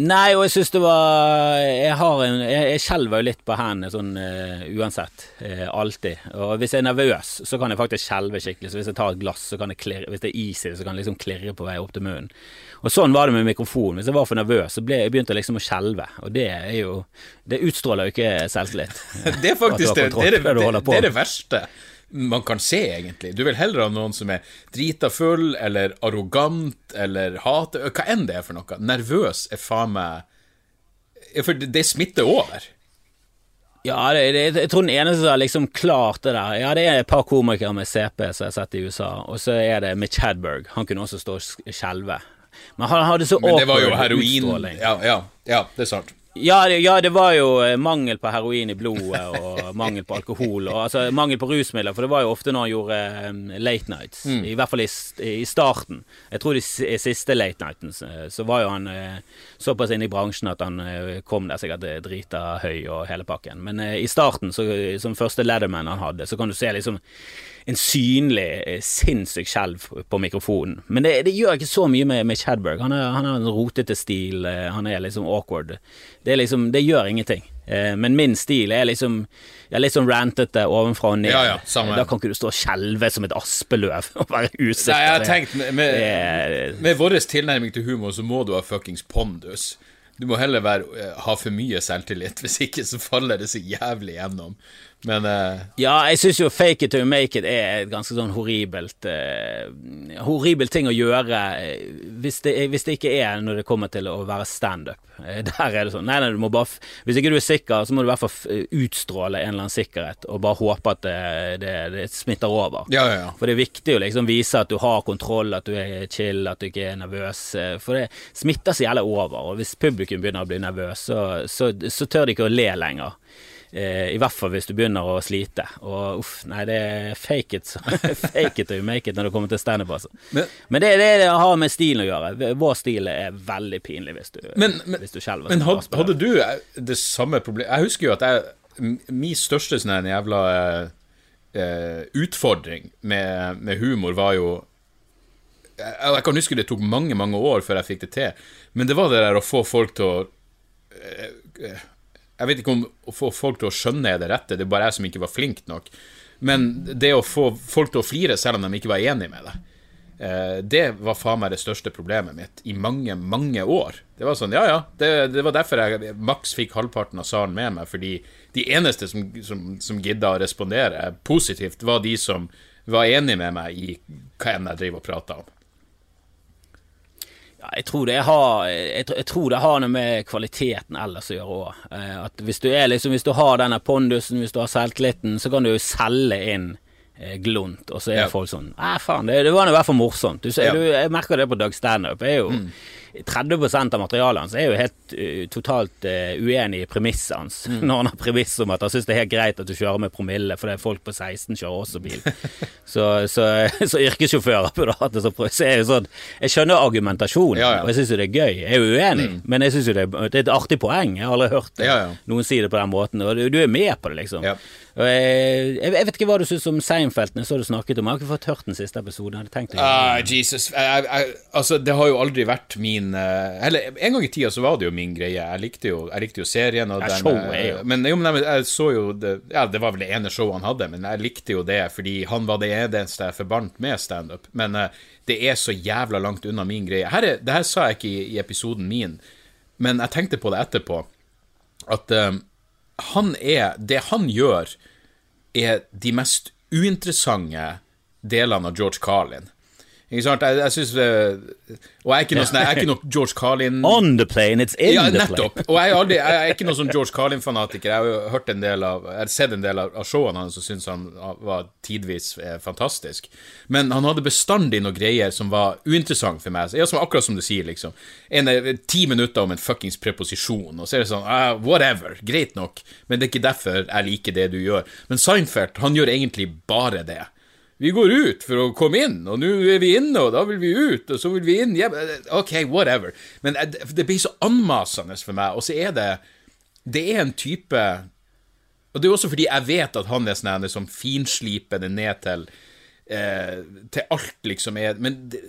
Nei, og jeg syns det var Jeg har en Jeg, jeg skjelver jo litt på hendene sånn uh, uansett. Uh, alltid. Og hvis jeg er nervøs, så kan jeg faktisk skjelve skikkelig. Så hvis jeg tar et glass, så kan det klirre Hvis det er is i det, så kan det liksom klirre på vei opp til munnen. Og sånn var det med mikrofonen. Hvis jeg var for nervøs, så ble, jeg begynte jeg liksom å skjelve. Og det er jo Det utstråler jo ikke selvtillit. Det er faktisk det, det, er det, det er det verste man kan se, egentlig. Du vil heller ha noen som er drita full, eller arrogant, eller hater Hva enn det er for noe. Nervøs er faen meg For det, det smitter over. Ja, det, det, jeg tror den eneste som har liksom klart det der Ja, det er et par komikere med CP som jeg har sett i USA, og så er det Mitch Hedberg. Han kunne også stå og skjelve. Men han hadde så awkward heroin utstråling. ja, ja, ja, det er sant. Ja, det, ja, det var jo eh, mangel på heroin i blodet og mangel på alkohol. Og, altså Mangel på rusmidler, for det var jo ofte når han gjorde um, late nights. Mm. I hvert fall i, i starten. Jeg tror de siste late nighten eh, så var jo han uh, såpass inne i bransjen at han uh, kom der sikkert drita høy og hele pakken. Men uh, i starten, så, som første Leatherman han hadde, så kan du se liksom en synlig eh, sinnssyk skjelv på mikrofonen. Men det, det gjør ikke så mye med, med Chadberg. Han, er, han har en rotete stil, eh, han er liksom awkward. Det, liksom, det gjør ingenting. Eh, Men min stil er liksom er litt sånn rantete ovenfra og ned. Ja, ja. Da kan ikke du stå og skjelve som et aspeløv og være usikker. Nei, jeg har tenkt med, med, med vår tilnærming til humor, så må du ha fuckings pondus. Du må heller være, ha for mye selvtillit, hvis ikke så faller det så jævlig gjennom. Men eh, Ja, jeg syns jo fake it to make it er et ganske sånn horribelt eh, Horribelt ting å gjøre eh, hvis det, hvis det ikke er når det kommer til å være standup. Eh, Der er det sånn Nei, nei, du må bare Hvis ikke du er sikker, så må du i hvert fall utstråle en eller annen sikkerhet, og bare håpe at det, det, det smitter over. ja, ja, ja. For det er viktig å liksom vise at du har kontroll, at du er chill, at du ikke er nervøs. eh, For det smitter så jævlig over, og hvis publikum begynner å bli nervøs, så, så, så tør de ikke å le lenger. Eh, I hvert fall hvis du begynner å slite. Og uff, nei, det er fake it, fake it or you make it når det kommer til standup, altså. Men- Men det, det, det har med stilen å gjøre. Vår stil er veldig pinlig hvis du, Men, men, hvis du skjelver. men som hadde, du eh, det samme problemet Jeg husker jo at jeg Min største sånn jævla eh, eh, utfordring med, med humor var jo jeg, jeg kan huske det tok mange, mange år før jeg fikk det til, men det var det der å få folk til å eh, Jeg vet ikke om å få folk til å skjønne er det rette, det er bare jeg som ikke var flink nok. Men det å få folk til å flire selv om de ikke var enig med deg, eh, det var faen meg det største problemet mitt i mange, mange år. Det var sånn, ja ja, det, det var derfor jeg maks fikk halvparten av salen med meg, fordi de eneste som, som, som gidda å respondere positivt, var de som var enig med meg i hva enn jeg driver og prater om. Ja, jeg tror, det har, jeg, jeg tror det har noe med kvaliteten ellers å gjøre òg. Eh, hvis du, liksom, hvis du har denne pondusen, hvis du har selvtilliten, så kan du jo selge inn eh, glunt, og så er Ja. folk sånn Æh, faen, det, det var nå i hvert fall morsomt. Du, Ja. du, jeg merker det på Doug Standup. Jeg er jo 30% av materialet hans er jo helt uh, totalt uh, uenig i premisset hans. Når han har premiss om at han syns det er helt greit at du kjører med promille, for det er folk på 16 kjører også bil. så, så, så yrkessjåfører burde hatt det Så er jo sånn Jeg skjønner argumentasjonen, Ja, ja. og jeg syns jo det er gøy. Jeg er jo uenig, men jeg syns jo det, det er et artig poeng. Jeg har aldri hørt Ja, ja. noen si det på den måten, og du, du er med på det, liksom. Jeg, jeg vet ikke hva du syns om Seinfeld når så du snakket om. Jeg har ikke fått hørt den siste episoden. Ah, Jesus. Jeg, jeg, altså, det har jo aldri vært min min eh, Eller en gang i tida så var det jo min greie. Jeg likte jo, likte jo serien. Og den, eh, Men jo, men jeg så jo det, Ja, det var vel det ene showet han hadde, men jeg likte jo det fordi han var det eneste jeg forbandt med standup. Men uh, det er så jævla langt unna min greie. Her er, det her sa jeg ikke i, i episoden min, men jeg tenkte på det etterpå. At han er Det han gjør, er de mest uinteressante delene av George Carlin. Ikke sant? Jeg, jeg synes, eh, Og jeg er ikke noe, sånn- jeg er ikke noe George Carlin On the plane, it's in ja, the nettopp. plane. Og jeg aldri, jeg er ikke noen sånn George Carlin-fanatiker. Jeg har jo hørt en del av Jeg har sett en del av, showene hans og syns han var tidvis eh, fantastisk. Men han hadde bestandig noen greier som var uinteressant for meg. Ja, som Akkurat som du sier, liksom. En, eh, ti minutter om en fuckings preposisjon, og så er det sånn uh, Whatever. Greit nok. Men det er ikke derfor jeg liker det du gjør. Men Seinfeld, han gjør egentlig bare det. Vi går ut for å komme inn, og nå er vi inne, og da vil vi ut, og så vil vi inn. Ja, ok, whatever. Men eh, det blir så anmasende for meg, og så er det Det er en type Og det er også fordi jeg vet at han er sånn som finsliper det ned til eh, Til alt, liksom. Er, men det,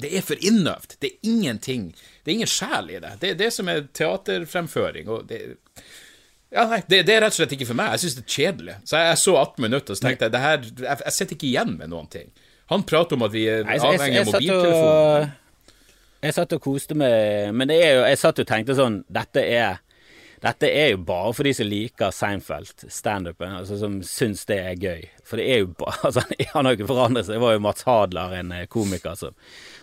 det er for innøvd. Det er ingenting Det er ingen sjel i det. Det er det som er teaterfremføring. Og det ja, nei, det, det er rett og slett ikke for meg. Jeg syns det er kjedelig. Så jeg, jeg så 18 minutter, og tenkte jeg det her Jeg, jeg sitter ikke igjen med noen ting. Han prater om at vi er avhengig av satt mobiltelefonen. Jeg satt og koste meg Men det jo, jeg satt og tenkte sånn Dette er dette er jo bare for de som liker Seinfeld, standupen, altså som syns det er gøy. For det er jo bare altså, Han har jo ikke forandret seg. Det var jo Mats Hadler, en eh, komiker, som,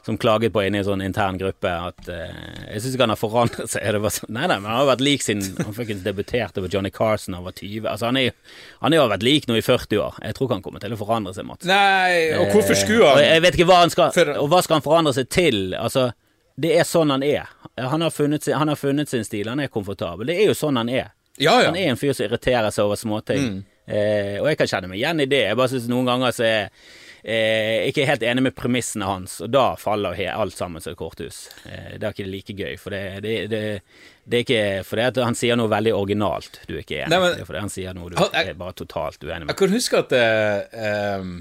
som klaget på inne i en sånn intern gruppe at eh, Jeg syns ikke han har forandret seg. Det var sånn, nei, nei, men han har vært lik siden han fuckings debuterte på Johnny Carson da han var 20. Altså, han er han har vært lik nå i 40 år. Jeg tror ikke han kommer til å forandre seg, Mats. Nei, og hvorfor skulle han jeg vet ikke hva han skal For- Og hva skal han forandre seg til? Altså, det er sånn han er. Han har, funnet han har funnet sin stil, han er komfortabel. Det er jo sånn han er. Ja, ja. Han er en fyr som irriterer seg over småting. Eh, og jeg kan kjenne meg igjen i det. Jeg bare synes noen ganger så er eh, ikke helt enig med premissene hans, og da faller alt sammen som et korthus. Eh, det er ikke like gøy, for det, det, det, det er ikke fordi han sier noe veldig originalt du er ikke enig i. Det er fordi han sier noe du jeg- er bare totalt uenig med. Jeg kan huske at eh, ehm,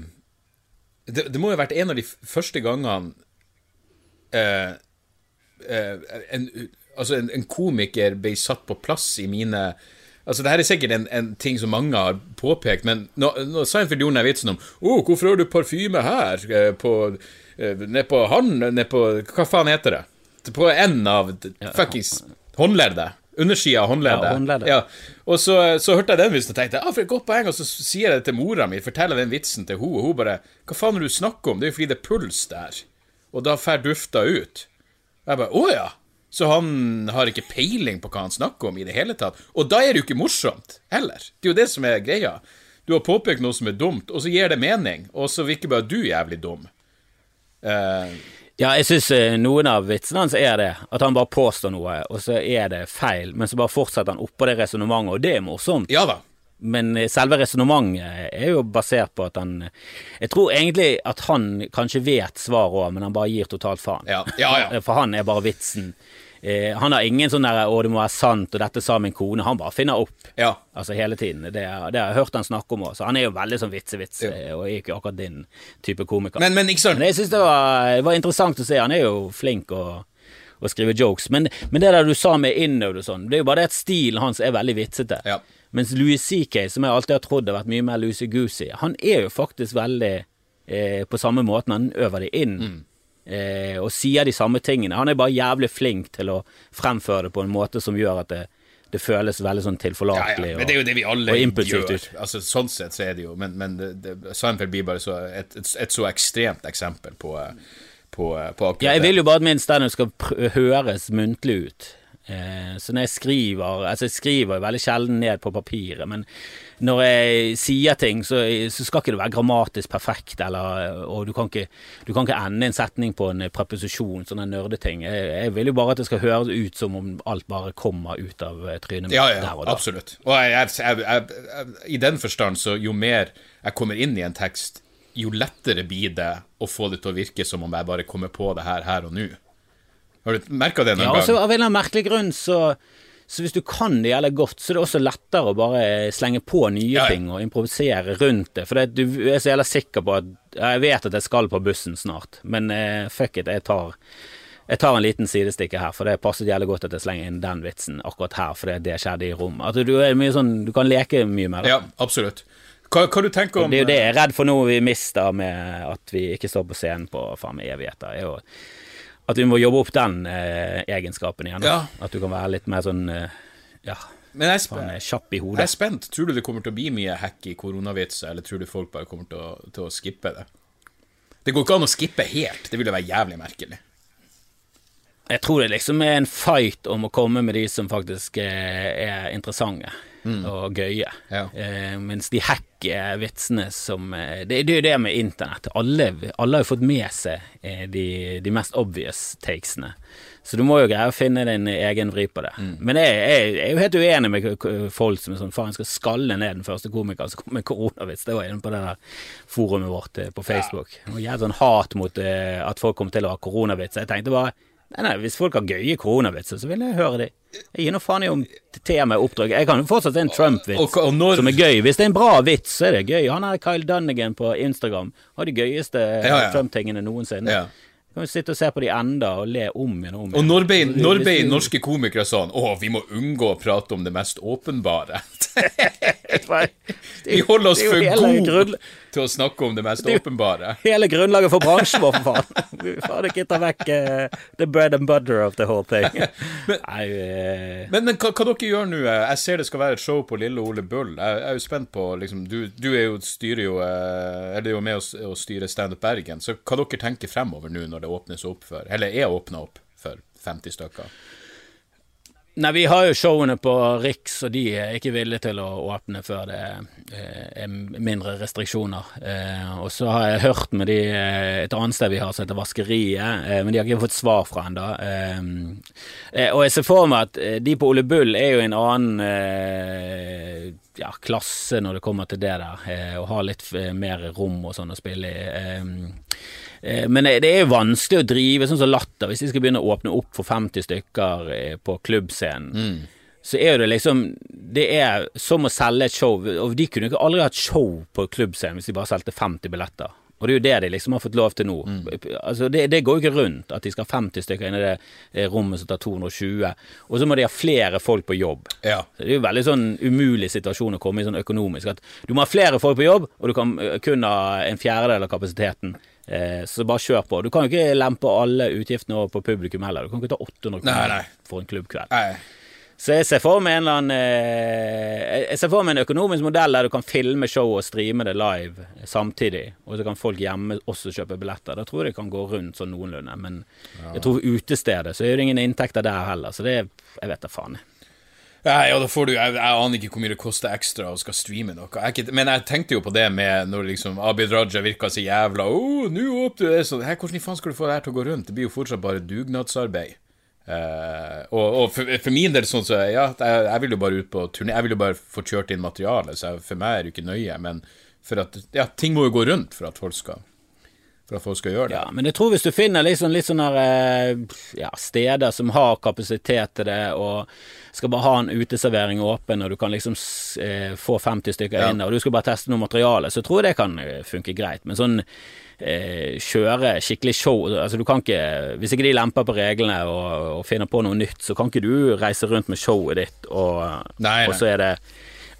det, det må jo ha vært en av de første gangene eh, eh, en, altså en, en komiker ble satt på plass i mine Altså, det her er sikkert en, en ting som mange har påpekt, men når, når Seinfeld gjorde den vitsen om Å, hvorfor har du parfyme her? eh, På eh, Ned på han Ned på Hva faen heter det? På enden av fuckings håndleddet. Undersida av håndleddet. Ja, håndleddet. Ja. Og så, så hørte jeg den vitsen og tenkte ah, for et godt poeng, og så sier jeg det til mora mi, forteller den vitsen til henne, og hun bare Hva faen er det du snakker om? Det er jo fordi det er puls der. Og da fer dufta ut. Og Jeg bare Å ja! Så han har ikke peiling på hva han snakker om i det hele tatt. Og da er det jo ikke morsomt heller. Det er jo det som er greia. Du har påpekt noe som er dumt, og så gir det mening, og så virker bare du jævlig dum. Uh, Ja, jeg syns noen av vitsene hans er det. At han bare påstår noe, og så er det feil, men så bare fortsetter han oppå det resonnementet, og det er morsomt. ja da. Men eh, selve resonnementet er jo basert på at han Jeg tror egentlig at han kanskje vet svaret òg, men han bare gir totalt faen. Ja, ja. ja. For han er bare vitsen. Eh, han har ingen sånn der 'å, det må være sant', og 'dette sa min kone'. Han bare finner opp. ja. Altså hele tiden. Det, er- det har jeg hørt han snakke om òg. Så han er jo veldig sånn vitsevits, Ja. eh, og er ikke akkurat din type komiker. Men, men? Men jeg syns det, var- det var interessant å se. Han er jo flink å, å skrive jokes. Men, men det der du sa med innøvd og sånn, det er jo bare det at stilen hans er veldig vitsete. Ja. Mens Louis CK, som jeg alltid har trodd har vært mye mer loosey-goosey, han er jo faktisk veldig eh, på samme måten. Han øver det inn. Mm. Eh, og sier de samme tingene. Han er bare jævlig flink til å fremføre det på en måte som gjør at det, det føles veldig sånn Ja, tilforlatelig. ja, men det er jo det vi alle gjør. Altså, sånn sett så er det jo Men, men det, det, Seinfeld blir bare så et, et, et så ekstremt eksempel på, på, på akkurat Ja, jeg vil jo bare at min standup skal høres muntlig ut. Eh, så når jeg skriver Altså, jeg skriver veldig sjelden ned på papiret, men når jeg sier ting, så, så skal ikke det være grammatisk perfekt, eller Og du kan ikke, du kan ikke ende en setning på en preposisjon, sånne nerdeting. Jeg, jeg vil jo bare at det skal høres ut som om alt bare kommer ut av eh, trynet mitt Ja, ja, der og da. absolutt. Og jeg, jeg, i den forstand, så jo mer jeg kommer inn i en tekst, jo lettere blir det å få det til å virke som om jeg bare kommer på det her her og nå. Har du merka det noen Ja, og så gang? av en eller annen merkelig grunn så så hvis du kan det jævlig godt, så er det også lettere å bare slenge på nye Ja, ja. ting og improvisere rundt det. For det, du er så jævla sikker på at Jeg vet at jeg skal på bussen snart, men eh, fuck it, jeg tar Jeg tar en liten sidestikke her, for det passet jævlig godt at jeg slenger inn den vitsen akkurat her, fordi det skjedde i rom. At du, er mye sånn, du kan leke mye med det. Ja, absolutt. Hva, hva du tenker om Det er jo det jeg er redd for nå vi mister med at vi ikke står på scenen på faen meg evigheter. er jo at vi må jobbe opp den eh, egenskapen igjen. Ja. At du kan være litt mer sånn eh, ja, Men jeg sånn, eh, kjapp i hodet. jeg er spent. Tror du det kommer til å bli mye hack i koronavitser, eller tror du folk bare kommer til å, til å skippe det? Det går ikke an å skippe helt. Det ville være jævlig merkelig. Jeg tror det liksom er en fight om å komme med de som faktisk er, er interessante og gøye. Ja. Eh, mens de hacker vitsene som eh, Det, det er jo det med internett. Alle, alle har jo fått med seg eh, de, de mest obvious takesene. Så du må jo greie å finne din egen vri på det. Men jeg, jeg, jeg er jo helt uenig med folk som er sånn faen, skal skalle ned den første komikeren som kom med koronavits. Det var inne på det der forumet vårt eh, på Facebook. Og jeg jævlig sånn hat mot eh, at folk kom til å ha koronavits. Jeg tenkte bare Nei, nei, Hvis folk har gøye koronavitser, så vil jeg høre de. Jeg gir nå faen i om temaet oppdrag. Jeg kan jo fortsatt en Trump-vits når- som er gøy. Hvis det er en bra vits, så er det gøy. Han er Kyle Dunnigan på Instagram har de gøyeste Ja, ja. Trump-tingene noensinne. Ja. Kan jo sitte og se på de enda og le om igjen og om igjen. Og når ble, når ble norske komikere sånn Å, vi må unngå å prate om det mest åpenbare. Vi holder oss for gode grunn- til å snakke om det mest Det åpenbare. Hele grunnlaget for bransjen vår, for faen. Vi faen ikke ta vekk uh, the bread and butter of the whole thing. Nei, eh, Men, men hva, hva dere gjør nå? eh, Jeg ser det skal være et show på Lille Ole Bull. Jeg, jeg er jo spent på liksom, du, du er jo, styrer jo Eller er jo med å, styre å styre Standup Bergen. Så hva dere tenker fremover nå når det åpnes opp for Eller er åpna opp for 50 stykker? Nei, vi har jo showene på Riks, og de er ikke villige til å åpne før det eh, er mindre restriksjoner. Eh, og så har jeg hørt med de eh, et annet sted vi har som heter Vaskeriet, men de har ikke fått svar fra ennå. Og jeg ser for meg at de på Ole Bull er jo en annen ja, klasse når det kommer til det der, eh, og har litt eh, mer rom og sånn å spille i. Eh, Eh, Men det er jo vanskelig å drive sånn som Latter, hvis de skal begynne å åpne opp for 50 stykker eh, på klubbscenen. Så er det liksom Det er som å selge et show, og de kunne jo ikke aldri hatt show på klubbscenen hvis de bare solgte 50 billetter. Og det er jo det de liksom har fått lov til nå. Altså det, det går jo ikke rundt at de skal ha 50 stykker inne i det eh, rommet som tar 220, og så må de ha flere folk på jobb. Ja. Så Det er jo veldig sånn umulig situasjon å komme i sånn økonomisk. At du må ha flere folk på jobb, og du kan kun ha en fjerdedel av kapasiteten. Eh, så bare kjør på. Du kan jo ikke lempe alle utgiftene over på publikum heller. Du kan ikke ta 800 Nei, kroner nei. for en klubbkveld. Nei. Så jeg ser for meg en eller annen eh, Jeg ser for meg en økonomisk modell der du kan filme show og streame det live samtidig, og så kan folk hjemme også kjøpe billetter. Da tror jeg det kan gå rundt sånn noenlunde. Men jeg tror utestedet så er det ingen inntekter der heller, så det Jeg vet da faen. Nei, og da får du, jeg, jeg aner ikke hvor mye det koster ekstra å skal streame noe. Jeg, men jeg tenkte jo på det med når liksom Abid Raja virka så jævla oh, nå åpner det sånn. Hvordan i faen skal du få det her til å gå rundt? Det blir jo fortsatt bare dugnadsarbeid. Eh, og, og for, for min del sånn så Ja, jeg, jeg vil jo bare ut på turné. Jeg vil jo bare få kjørt inn materiale, så jeg, for meg er det ikke nøye. Men for at Ja, ting må jo gå rundt for at folk skal For at folk skal gjøre det. Ja, men jeg tror hvis du finner liksom litt sånne eh, ja, steder som har kapasitet til det, og skal bare ha en uteservering åpen, og du kan liksom eh, få 50 stykker Ja. inn, og du skal bare teste noe materiale, så tror jeg det kan funke greit. Men sånn eh, kjøre skikkelig show altså du kan ikke, Hvis ikke de lemper på reglene og, og finner på noe nytt, så kan ikke du reise rundt med showet ditt, og, Nei, nei. og så er det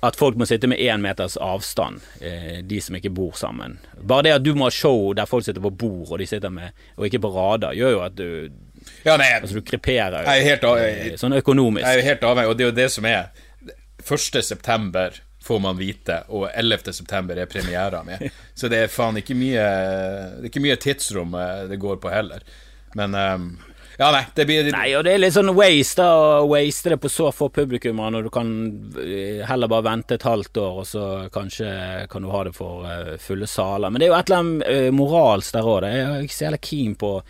at folk må sitte med én meters avstand, eh, de som ikke bor sammen. Bare det at du må ha show der folk sitter på bord, og de sitter med, og ikke på rader, gjør jo at du Ja, nei, Altså, du kreperer jo. Jeg er helt av- eh, Sånn økonomisk. Jeg er helt avhengig, og det er jo det som er 1. september får man vite, og 11. september er premiera med. Så det er faen ikke mye Det er ikke mye tidsrom eh, det går på heller. Men ehm, Ja, nei, det blir Nei, og det er litt sånn waste å waste det på så få publikummere når du kan eh, heller bare vente et halvt år, og så kanskje kan du ha det for eh, fulle saler. Men det er jo et eller annet eh, moralsk der òg. Jeg er ikke så jævla keen på å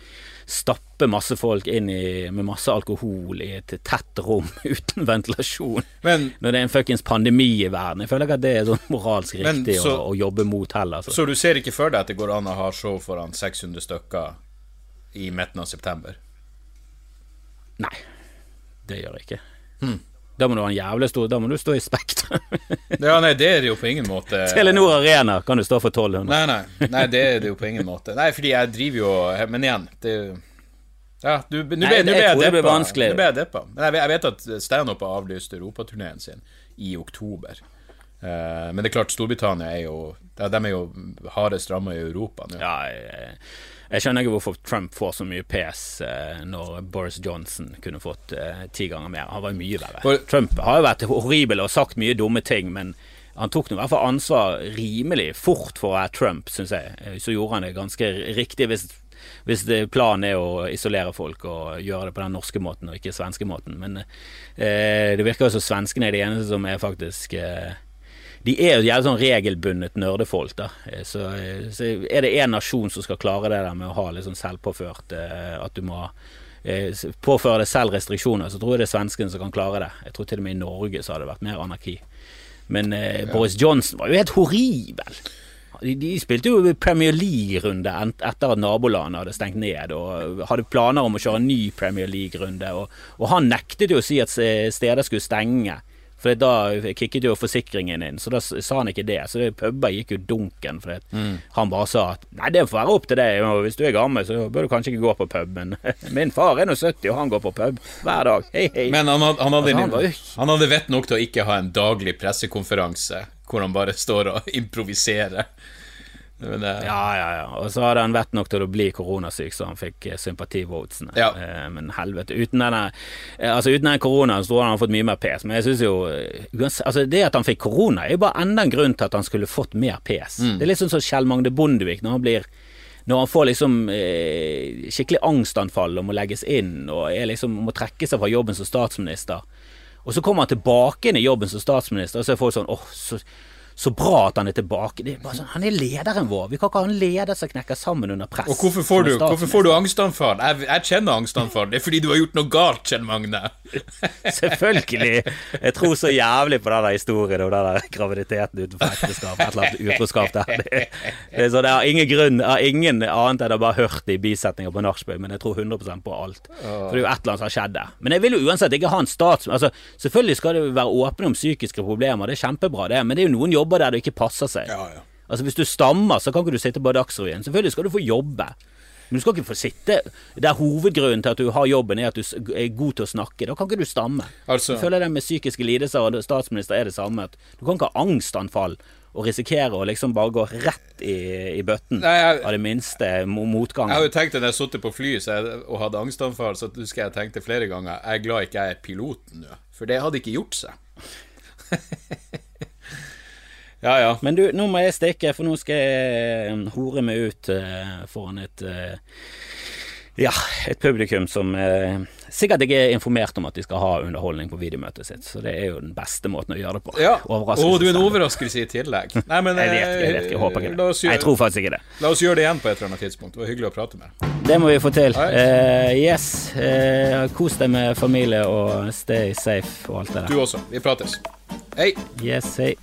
stappe masse folk inn i, med masse alkohol i et tett rom uten ventilasjon. Men Når det er en fuckings pandemi i verden. Jeg føler ikke at det er sånn moralsk riktig så- å, å jobbe mot heller. Så. Så du ser ikke for deg at det går an å ha show foran 600 stykker i midten av september? Nei, det gjør jeg ikke. Da må du ha en jævlig stor Da må du stå i Spekter. Ja, nei, det er det jo på ingen måte. Telenor Arena kan du stå for 1200. Nei, nei, nei, det er det jo på ingen måte. Nei, fordi jeg driver jo Men igjen, det er jo Ja, du, Nei, jeg ble jeg blir deppa. Nå ble jeg deppa. Men jeg vet, jeg vet at standup har avlyst europaturneen sin i oktober. Uh, men det er klart, Storbritannia er jo de er jo hardest ramma i Europa nå. Ja, jeg, jeg skjønner ikke hvorfor Trump får så mye PS eh, når Boris Johnson kunne fått eh, ti ganger mer. Han var mye verre. For- Trump har jo vært horribel og sagt mye dumme ting, men han tok nå i hvert fall ansvar rimelig fort for å være Trump, syns jeg. Eh, Så gjorde han det ganske riktig hvis, hvis planen er å isolere folk og gjøre det på den norske måten og ikke svenske måten. Men eh, det virker jo som svenskene er de eneste som er faktisk eh, de er jo sånn regelbundet nerdefolk, da. Eh, Så, eh, så er det én nasjon som skal klare det der med å ha litt sånn selvpåført eh, At du må påføre deg selv restriksjoner, så tror jeg det er svenskene som kan klare det. Jeg tror til og med i Norge så hadde det vært mer anarki. Men eh, Boris Johnson var jo helt horribel. De, de spilte jo Premier League-runde etter at nabolandet hadde stengt ned, og hadde planer om å kjøre en ny Premier League-runde. Og, og han nektet jo å si at steder skulle stenge, for da kicket jo forsikringen inn. Så da sa han ikke det. Så det, puber gikk jo dunken, for han bare sa at nei, det får være opp til deg, og hvis du er gammel, så bør du kanskje ikke gå på pub. Men min far er nå 70, og han går på pub hver dag. Hei, hei. Men han, had- han, hadde, Altså, han var han hadde vett nok til å ikke ha en daglig pressekonferanse hvor han bare står og improviserer. Eh, Ja, ja, ja. Og så hadde han vett nok til å bli koronasyk, så han fikk eh, sympativotesene. Ja. Eh, men helvete. Uten denne eh, Altså uten den koronaen så tror jeg han har fått mye mer pes. Men jeg synes jo Altså Det at han fikk korona, er jo bare enda en grunn til at han skulle fått mer pes. Mm. Det er litt sånn som Kjell Magne Bondevik, når han blir når han får liksom eh, skikkelig angstanfall og må legges inn, og liksom, må trekke seg fra jobben som statsminister. Og så kommer han tilbake inn i jobben som statsminister, og så er folk sånn åh, så, så bra at han er tilbake. Det er sånn, han er lederen vår. Vi kan ikke ha en leder som knekker sammen under press. Og hvorfor får, du, hvorfor får du angstanfall? Jeg, jeg kjenner angstanfall. Det er fordi du har gjort noe galt, Kjell Magne. Selvfølgelig. Jeg tror så jævlig på den der historien om den der graviditeten utenfor ekteskap. Et eller annet utroskap der. Det, det så det har ingen grunn, har ingen annet enn å bare hørt det i bisetninger på nachspiel, men jeg tror 100% på alt. For det er jo et eller annet som har skjedd der. Men jeg vil jo uansett ikke ha en stats... Altså, selvfølgelig skal det være åpne om psykiske problemer, det er kjempebra det, men det er jo noen jobber der det ikke passer seg. Ja, ja. Altså Hvis du stammer, så kan ikke du sitte på Dagsrevyen. Selvfølgelig skal du få jobbe. Men du skal ikke få sitte der hovedgrunnen til at du har jobben er at du er god til å snakke. Da kan ikke du stamme. Altså- Jeg føler det med psykiske lidelser og statsminister er det samme. At du kan ikke ha angstanfall og risikere å liksom bare gå rett i, i bøtten Nei, jeg- av det minste motgangen. Jeg har jo tenkt når jeg satt på fly så jeg, og hadde angstanfall, så husker jeg tenkte flere ganger Jeg er glad ikke jeg er piloten nå, for det hadde ikke gjort seg. ja, ja. Men du, nå må jeg stikke, for nå skal jeg eh, hore meg ut eh, foran et eh, ja, et publikum som eh, sikkert ikke er informert om at de skal ha underholdning på videomøtet sitt. Så det er jo den beste måten å gjøre det på. ja. Overraskelse. Å, du er en overraskelse i tillegg. Nei, men Jeg vet jeg vet jeg håper ikke eh, det. gjøre, Jeg tror faktisk ikke det. la oss gjøre det igjen på et eller annet tidspunkt. Det var hyggelig å prate med deg. Det må vi få til. Eh, yes. Eh, kos deg med familie og stay safe og alt det der. Du også. Vi prates. Hei. Yes, hei.